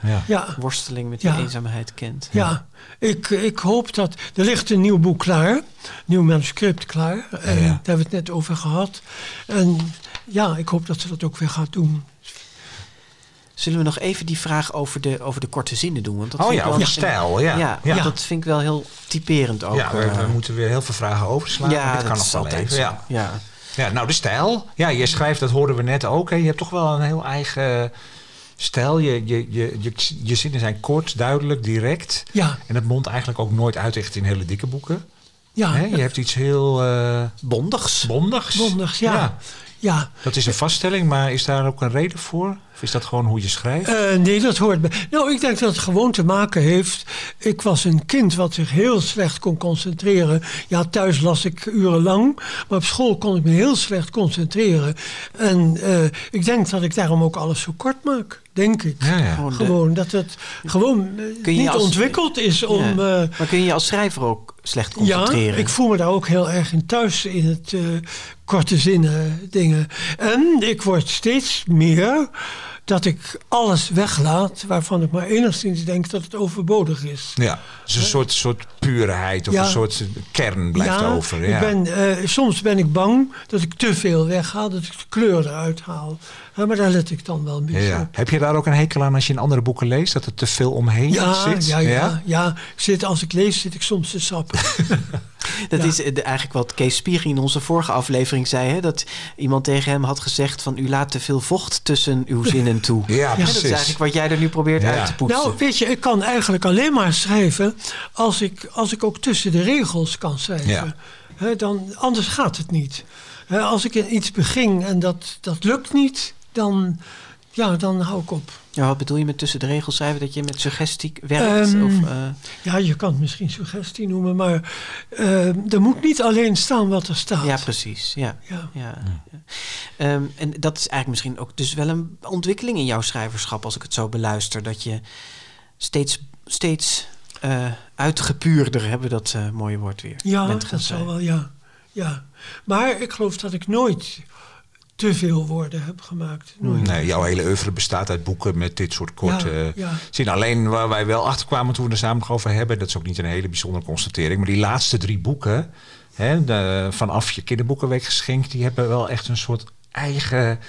worsteling met die Ja. eenzaamheid kent. ja. Ik, ik hoop dat... Er ligt een nieuw boek klaar. Nieuw manuscript klaar. En daar hebben we het net over gehad. En ja, ik hoop dat ze dat ook weer gaat doen. Zullen we nog even die vraag over de, over de korte zinnen doen? Want dat Oh vind ja, ik over wel de stijl. Ja, Ja, ja. ja, dat vind ik wel heel typerend ook. Ja, we, eh. we moeten weer heel veel vragen overslaan. dit kan dat nog wel even. Ja. Ja. Ja, nou de stijl. Ja, je schrijft, dat hoorden we net ook. Hè. Je hebt toch wel een heel eigen stijl. Je, je, je, je, je zinnen zijn kort, duidelijk, direct. Ja, En dat mondt eigenlijk ook nooit uit echt in hele dikke boeken. ja. Hè? Je hebt iets heel eh Bondigs. bondigs. Bondigs, ja. ja. Dat is een vaststelling, maar is daar ook een reden voor? Of is dat gewoon hoe je schrijft? Eh, nee, dat hoort bij. Nou, ik denk dat het gewoon te maken heeft. Ik was een kind wat zich heel slecht kon concentreren. Ja, thuis las ik urenlang, maar op school kon ik me heel slecht concentreren. En eh, ik denk dat ik daarom ook alles zo kort maak. Denk ik. ja, ja. Gewoon de- Gewoon dat het gewoon eh, Kun je niet als- ontwikkeld is om. Ja. eh, Maar kun je je als schrijver ook slecht ja, concentreren? ik voel me daar ook heel erg in thuis in het eh, korte zinnen dingen. En ik word steeds meer dat ik alles weglaat waarvan ik maar enigszins denk dat het overbodig is. ja. Dus een soort, soort puurheid of Ja. een soort kern blijft ja, over. Ja. Ik ben, eh, soms ben ik bang dat ik te veel weghaal, dat ik de kleur eruit haal. Ja, maar daar let ik dan wel een beetje ja. op. Heb je daar ook een hekel aan als je in andere boeken leest? Dat er te veel omheen Ja, zit? ja, ja, ja. Zit, als ik lees zit ik soms te sappen. <laughs> Dat Ja. is eh, de- eigenlijk wat Kees Spiering in onze vorige aflevering zei. Hè? Dat iemand tegen hem had gezegd van... u laat te veel vocht tussen uw <laughs> zinnen toe. Ja, Hè, dat precies. is eigenlijk wat jij er nu probeert Ja. uit te poetsen. Nou, weet je, ik kan eigenlijk alleen maar schrijven als ik, als ik ook tussen de regels kan schrijven. Ja. Hè, dan, anders gaat het niet. Hè, als ik in iets begin en dat, dat lukt niet, dan, ja, dan hou ik op. Ja, wat bedoel je met tussen de regels schrijven? Dat je met suggestie werkt? Ehm, of, eh, Ja, je kan het misschien suggestie noemen, maar eh, er moet niet alleen staan wat er staat. ja, precies. Ja. Ja. Ja, ja. Ehm, en dat is eigenlijk misschien ook dus wel een ontwikkeling in jouw schrijverschap, als ik het zo beluister. Dat je steeds, steeds uh, uitgepuurder, hebben we dat uh, mooie woord weer. Ja, dat zal wel, ja. ja. Maar ik geloof dat ik nooit te veel woorden heb gemaakt. Nooit. Nee, jouw hele oeuvre bestaat uit boeken met dit soort korte ja, zin. Alleen waar wij wel achter kwamen toen we er samen over hebben, dat is ook niet een hele bijzondere constatering, maar die laatste drie boeken, hè, de, vanaf je kinderboekenweek geschenkt, die hebben wel echt een soort eigen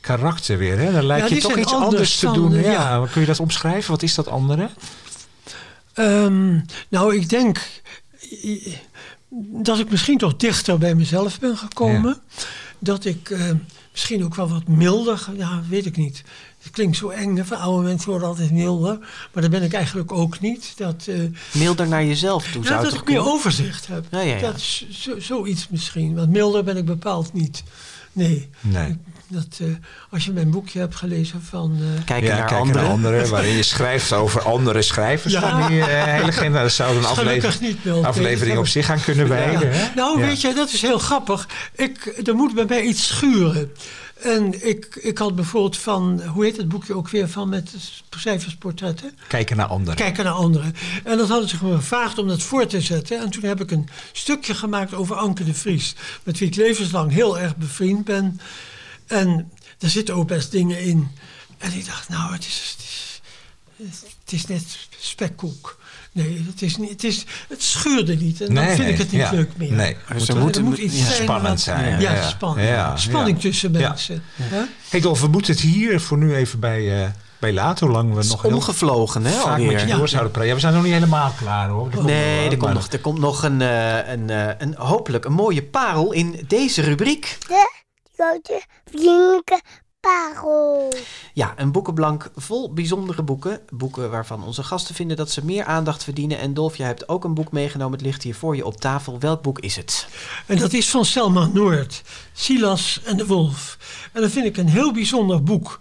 karakter weer. Hè? Dan lijkt je toch iets anders te doen. Ja. Kun je dat omschrijven? Wat is dat andere? Um, nou, ik denk dat ik misschien toch dichter bij mezelf ben gekomen. Dat ik uh, misschien ook wel wat milder, ja, weet ik niet. Het klinkt zo eng, van oude mensen worden altijd milder. Maar dat ben ik eigenlijk ook niet. Dat, uh, milder naar jezelf toe ja, zou dat ik meer overzicht heb. Ja, ja, Dat is zoiets misschien. Want milder ben ik bepaald niet. Nee. nee. Dat, uh, als je mijn boekje hebt gelezen van... Uh, kijken, ja, naar, kijken anderen. naar anderen. <laughs> waarin je schrijft over andere schrijvers ja. van die uh, hele generatie. Dat zou een aflevering, niet, aflevering op zich gaan kunnen wijden. Ja. Nou, weet je, dat is heel grappig. Ik, er moet bij mij iets schuren. En ik, ik had bijvoorbeeld van, hoe heet het boekje ook weer, van met cijfersportretten? Kijken naar anderen. Kijken naar anderen. En dat hadden ze gevraagd om dat voor te zetten. En toen heb ik een stukje gemaakt over Anke de Vries. Met wie ik levenslang heel erg bevriend ben. En er zitten ook best dingen in. En ik dacht, nou, het is, het is, het is net spekkoek. Nee, het, is niet, het, is, het schuurde niet. En dan vind ik het niet leuk meer. Nee, er moet, moet iets ja, zijn spannend zijn. Ja, ja, spanning, spanning tussen mensen. Ja. Hey Dolf, we moeten het hier voor nu even bij... Uh, bij laten, hoe lang we nog omgevlogen, hè, vaak alweer. met je door zouden praten. Ja, we zijn nog niet helemaal klaar, hoor. Er nee, er, komt nog, er komt nog een, uh, een, uh, een, hopelijk een mooie parel in deze rubriek. De grote vriendelijke parel. Ja, een boekenblank vol bijzondere boeken. Boeken waarvan onze gasten vinden dat ze meer aandacht verdienen. En Dolf, jij hebt ook een boek meegenomen. Het ligt hier voor je op tafel. Welk boek is het? En dat is van Selma Noord. Silas en de Wolf. En dat vind ik een heel bijzonder boek.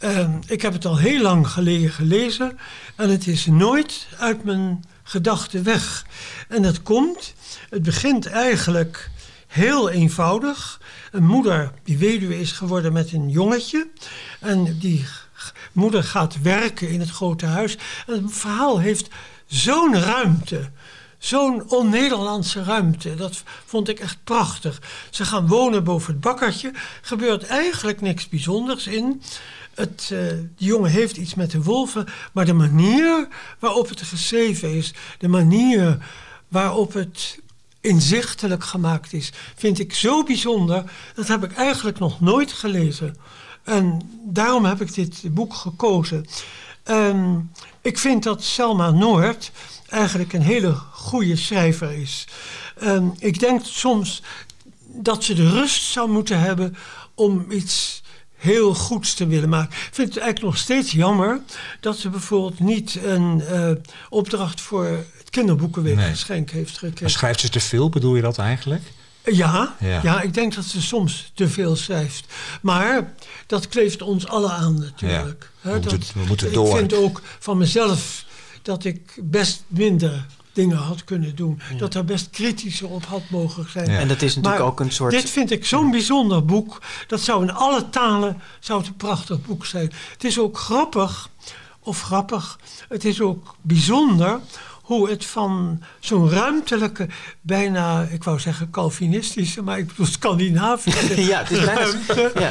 Uh, ik heb het al heel lang geleden gelezen. En het is nooit uit mijn gedachten weg. En dat komt, het begint eigenlijk heel eenvoudig. Een moeder die weduwe is geworden met een jongetje. En die moeder gaat werken in het grote huis. En het verhaal heeft zo'n ruimte. Zo'n on-Nederlandse ruimte. Dat vond ik echt prachtig. Ze gaan wonen boven het bakkertje. Gebeurt eigenlijk niks bijzonders in. Het, uh, die jongen heeft iets met de wolven. Maar de manier waarop het geschreven is. De manier waarop het inzichtelijk gemaakt is, vind ik zo bijzonder. Dat heb ik eigenlijk nog nooit gelezen. En daarom heb ik dit boek gekozen. Um, ik vind dat Selma Noord eigenlijk een hele goede schrijver is. Um, ik denk soms dat ze de rust zou moeten hebben om iets heel goeds te willen maken. Ik vind het eigenlijk nog steeds jammer dat ze bijvoorbeeld niet een uh, opdracht voor kinderboekenweekgeschenk nee. heeft gekregen. Maar schrijft ze te veel, bedoel je dat eigenlijk? Ja, ja, ik denk dat ze soms te veel schrijft. Maar dat kleeft ons alle aan natuurlijk. Ja, we, moeten, we moeten door. Ik vind ook van mezelf dat ik best minder dingen had kunnen doen. Dat er best kritischer op had mogen zijn. En dat is natuurlijk ook een soort... Dit vind ik zo'n bijzonder boek. Dat zou in alle talen zou het een prachtig boek zijn. Het is ook grappig, of grappig, het is ook bijzonder hoe het van zo'n ruimtelijke, bijna, ik wou zeggen Calvinistische, maar ik bedoel Scandinavische <laughs> ja, het is bijna, ruimte, ja.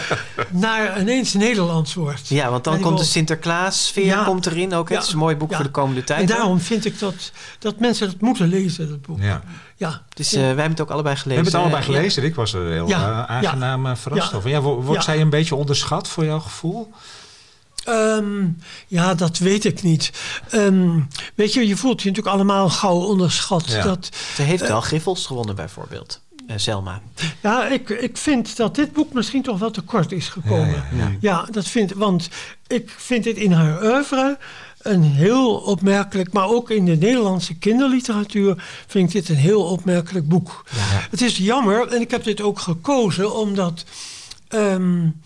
naar ineens Nederlands wordt. Ja, want dan komt de Sinterklaas-sfeer ja, komt erin ook. Het is een mooi boek voor de komende tijd. En daarom vind ik dat, dat mensen dat moeten lezen, dat boek. Ja. Ja. Dus uh, wij hebben het ook allebei gelezen. We hebben het allebei gelezen. Ik was er heel uh, aangenaam uh, verrast over. Ja, wordt zij een beetje onderschat voor jouw gevoel? Um, ja, dat weet ik niet. Um, weet je, je voelt je natuurlijk allemaal gauw onderschat. Ja. Dat, Ze heeft wel uh, Griffels gewonnen bijvoorbeeld. Uh, Selma. Ja, ik, ik vind dat dit boek misschien toch wel te kort is gekomen. Ja, ja, ja. dat vind want ik vind dit in haar oeuvre een heel opmerkelijk, maar ook in de Nederlandse kinderliteratuur vind ik dit een heel opmerkelijk boek. Het is jammer, en ik heb dit ook gekozen omdat um,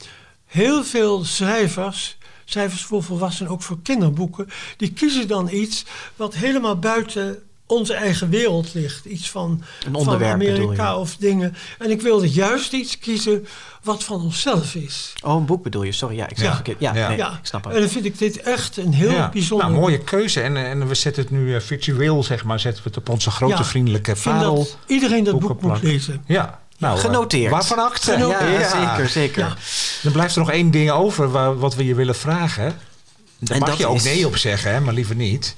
heel veel schrijvers schrijvers voor volwassenen, ook voor kinderboeken, die kiezen dan iets wat helemaal buiten onze eigen wereld ligt. Iets van, Een van Amerika of dingen. En ik wilde juist iets kiezen wat van onszelf is. Oh, een boek bedoel je? Sorry, ja, ik zeg Ja. verkeerd. Ja, Ja. nee, ja, ik snap en het. dan vind ik dit echt een heel Ja. bijzonder Nou, mooie keuze. En, en we zetten het nu eh, virtueel, zeg maar, zetten we het op onze grote Ja, vriendelijke Ik vind parel. dat iedereen dat boek moet lezen. Ja, nou, eh, Genoteerd. waarvan akte? Ja, zeker, zeker. Ja. Dan blijft er nog één ding over waar, wat we je willen vragen. Daar En mag je ook nee op zeggen, hè, maar liever niet.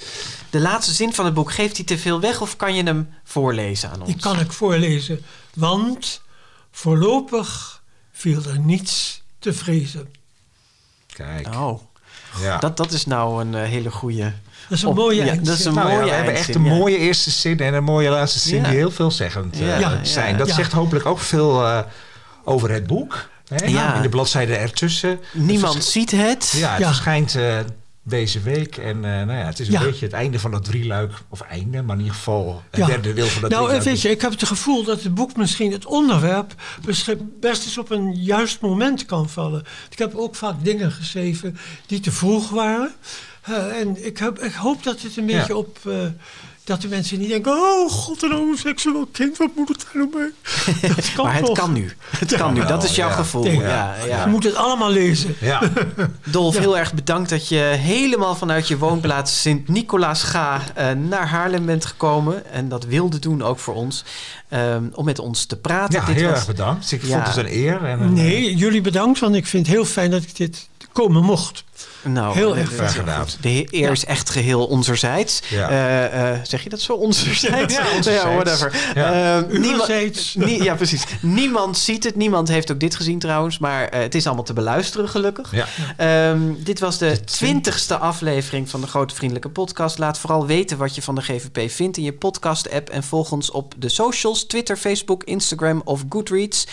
De laatste zin van het boek, geeft hij te veel weg of kan je hem voorlezen aan ons? Die kan ik voorlezen. Want voorlopig viel er niets te vrezen. Kijk, Oh, ja. dat, dat is nou een eh, hele goede... Dat is een Op- mooie ja, dat is een Nou ja, we hebben echt een ja. mooie eerste zin en een mooie laatste zin Ja. die heel veelzeggend eh, zijn. Dat ja. zegt hopelijk ook veel eh, over het boek. Hè? Ja. In de bladzijden ertussen. Niemand Het ziet het. Ja, het Ja. verschijnt eh, deze week. En eh, nou ja, het is een Ja. beetje het einde van dat drieluik. Of einde, maar in ieder geval het Ja. derde deel van dat Nou, drieluik. weet je, ik heb het gevoel dat het boek misschien het onderwerp best eens op een juist moment kan vallen. Ik heb ook vaak dingen geschreven die te vroeg waren. Eh, en ik, heb, ik hoop dat het een beetje op. eh, dat de mensen niet denken: oh god, een homoseksueel kind, wat moet het daar nou mee? <laughs> Dat kan maar het toch? kan nu. Het kan nu. Dat is jouw ja. gevoel. Ja, ja. Je moet het allemaal lezen. Ja, <laughs> Dolf, heel erg bedankt dat je helemaal vanuit je woonplaats Sint-Nicolaas Ga eh, naar Haarlem bent gekomen. En dat wilde doen ook voor ons. ehm, om met ons te praten. ja Dit heel was- erg bedankt. Ik Ja. vond het een eer. En een, Nee, jullie bedankt, want ik vind het heel fijn dat ik dit komen mocht. Nou, Heel eh, erg eh, graag gedaan. De eer is echt geheel onzerzijds. Ja. Eh, eh, zeg je dat zo? Onzerzijds? Ja, onzerzijds. whatever. Ja. Eh, niemand, nie- ja, precies. Niemand ziet het. Niemand heeft ook dit gezien trouwens. Maar eh, het is allemaal te beluisteren gelukkig. Ja. Ehm, dit was de twintigste aflevering van de Grote Vriendelijke Podcast. Laat vooral weten wat je van de GVP vindt in je podcast-app. En volg ons op de socials, Twitter, Facebook, Instagram of Goodreads.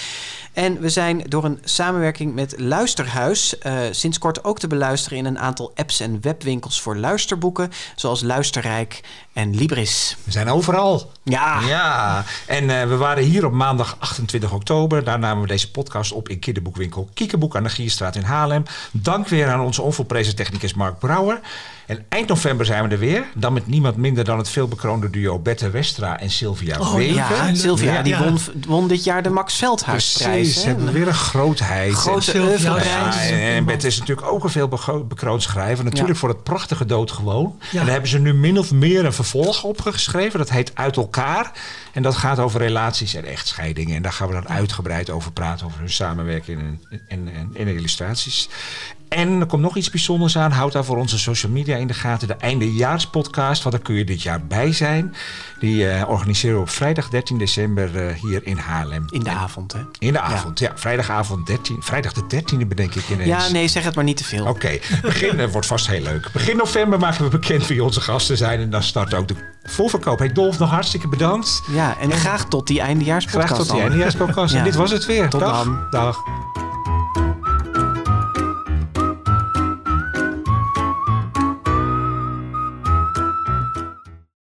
En we zijn door een samenwerking met Luisterhuis eh, sinds kort ook te beluisteren in een aantal apps en webwinkels voor luisterboeken. Zoals Luisterrijk en Libris. We zijn overal. Ja, Ja, en eh, we waren hier op maandag 28 oktober. Daar namen we deze podcast op in kinderboekwinkel Kiekeboek aan de Gierstraat in Haarlem. Dank weer aan onze onvolprezen technicus Mark Brouwer. En eind november zijn we er weer. Dan met niemand minder dan het veelbekroonde duo Bette Westra en Sylvia Oh, Wegen. ja Sylvia, Ja. die Ja. won, won dit jaar de Max Veldhuisprijs. Precies, ze hebben weer een grootheid. Grote en, en Bette is natuurlijk ook een veel bego- bekroond schrijver. Natuurlijk Ja. voor het prachtige Doodgewoon. Ja. En daar hebben ze nu min of meer een vervolg op geschreven. Dat heet Uit elkaar. En dat gaat over relaties en echtscheidingen. En daar gaan we dan uitgebreid over praten. Over hun samenwerking en, en, en, en illustraties. En er komt nog iets bijzonders aan. Houd daar voor onze social media in de gaten. De eindejaarspodcast. Want daar kun je dit jaar bij zijn. Die eh, organiseren we op vrijdag 13 december eh, hier in Haarlem. In de En- avond, hè? In de avond, ja. Vrijdagavond 13. Vrijdag de 13e bedenk ik ineens. Ja, nee, zeg het maar niet te veel. Oké, begin eh, wordt vast heel leuk. Begin november maken we bekend wie onze gasten zijn. En dan start ook de voorverkoop. Hey Dolf, nog hartstikke bedankt. Ja, en graag tot die eindejaarspodcast. Graag tot die eindejaarspodcast. <laughs> Ja. En dit was het weer. Tot Dag. dan. Dag.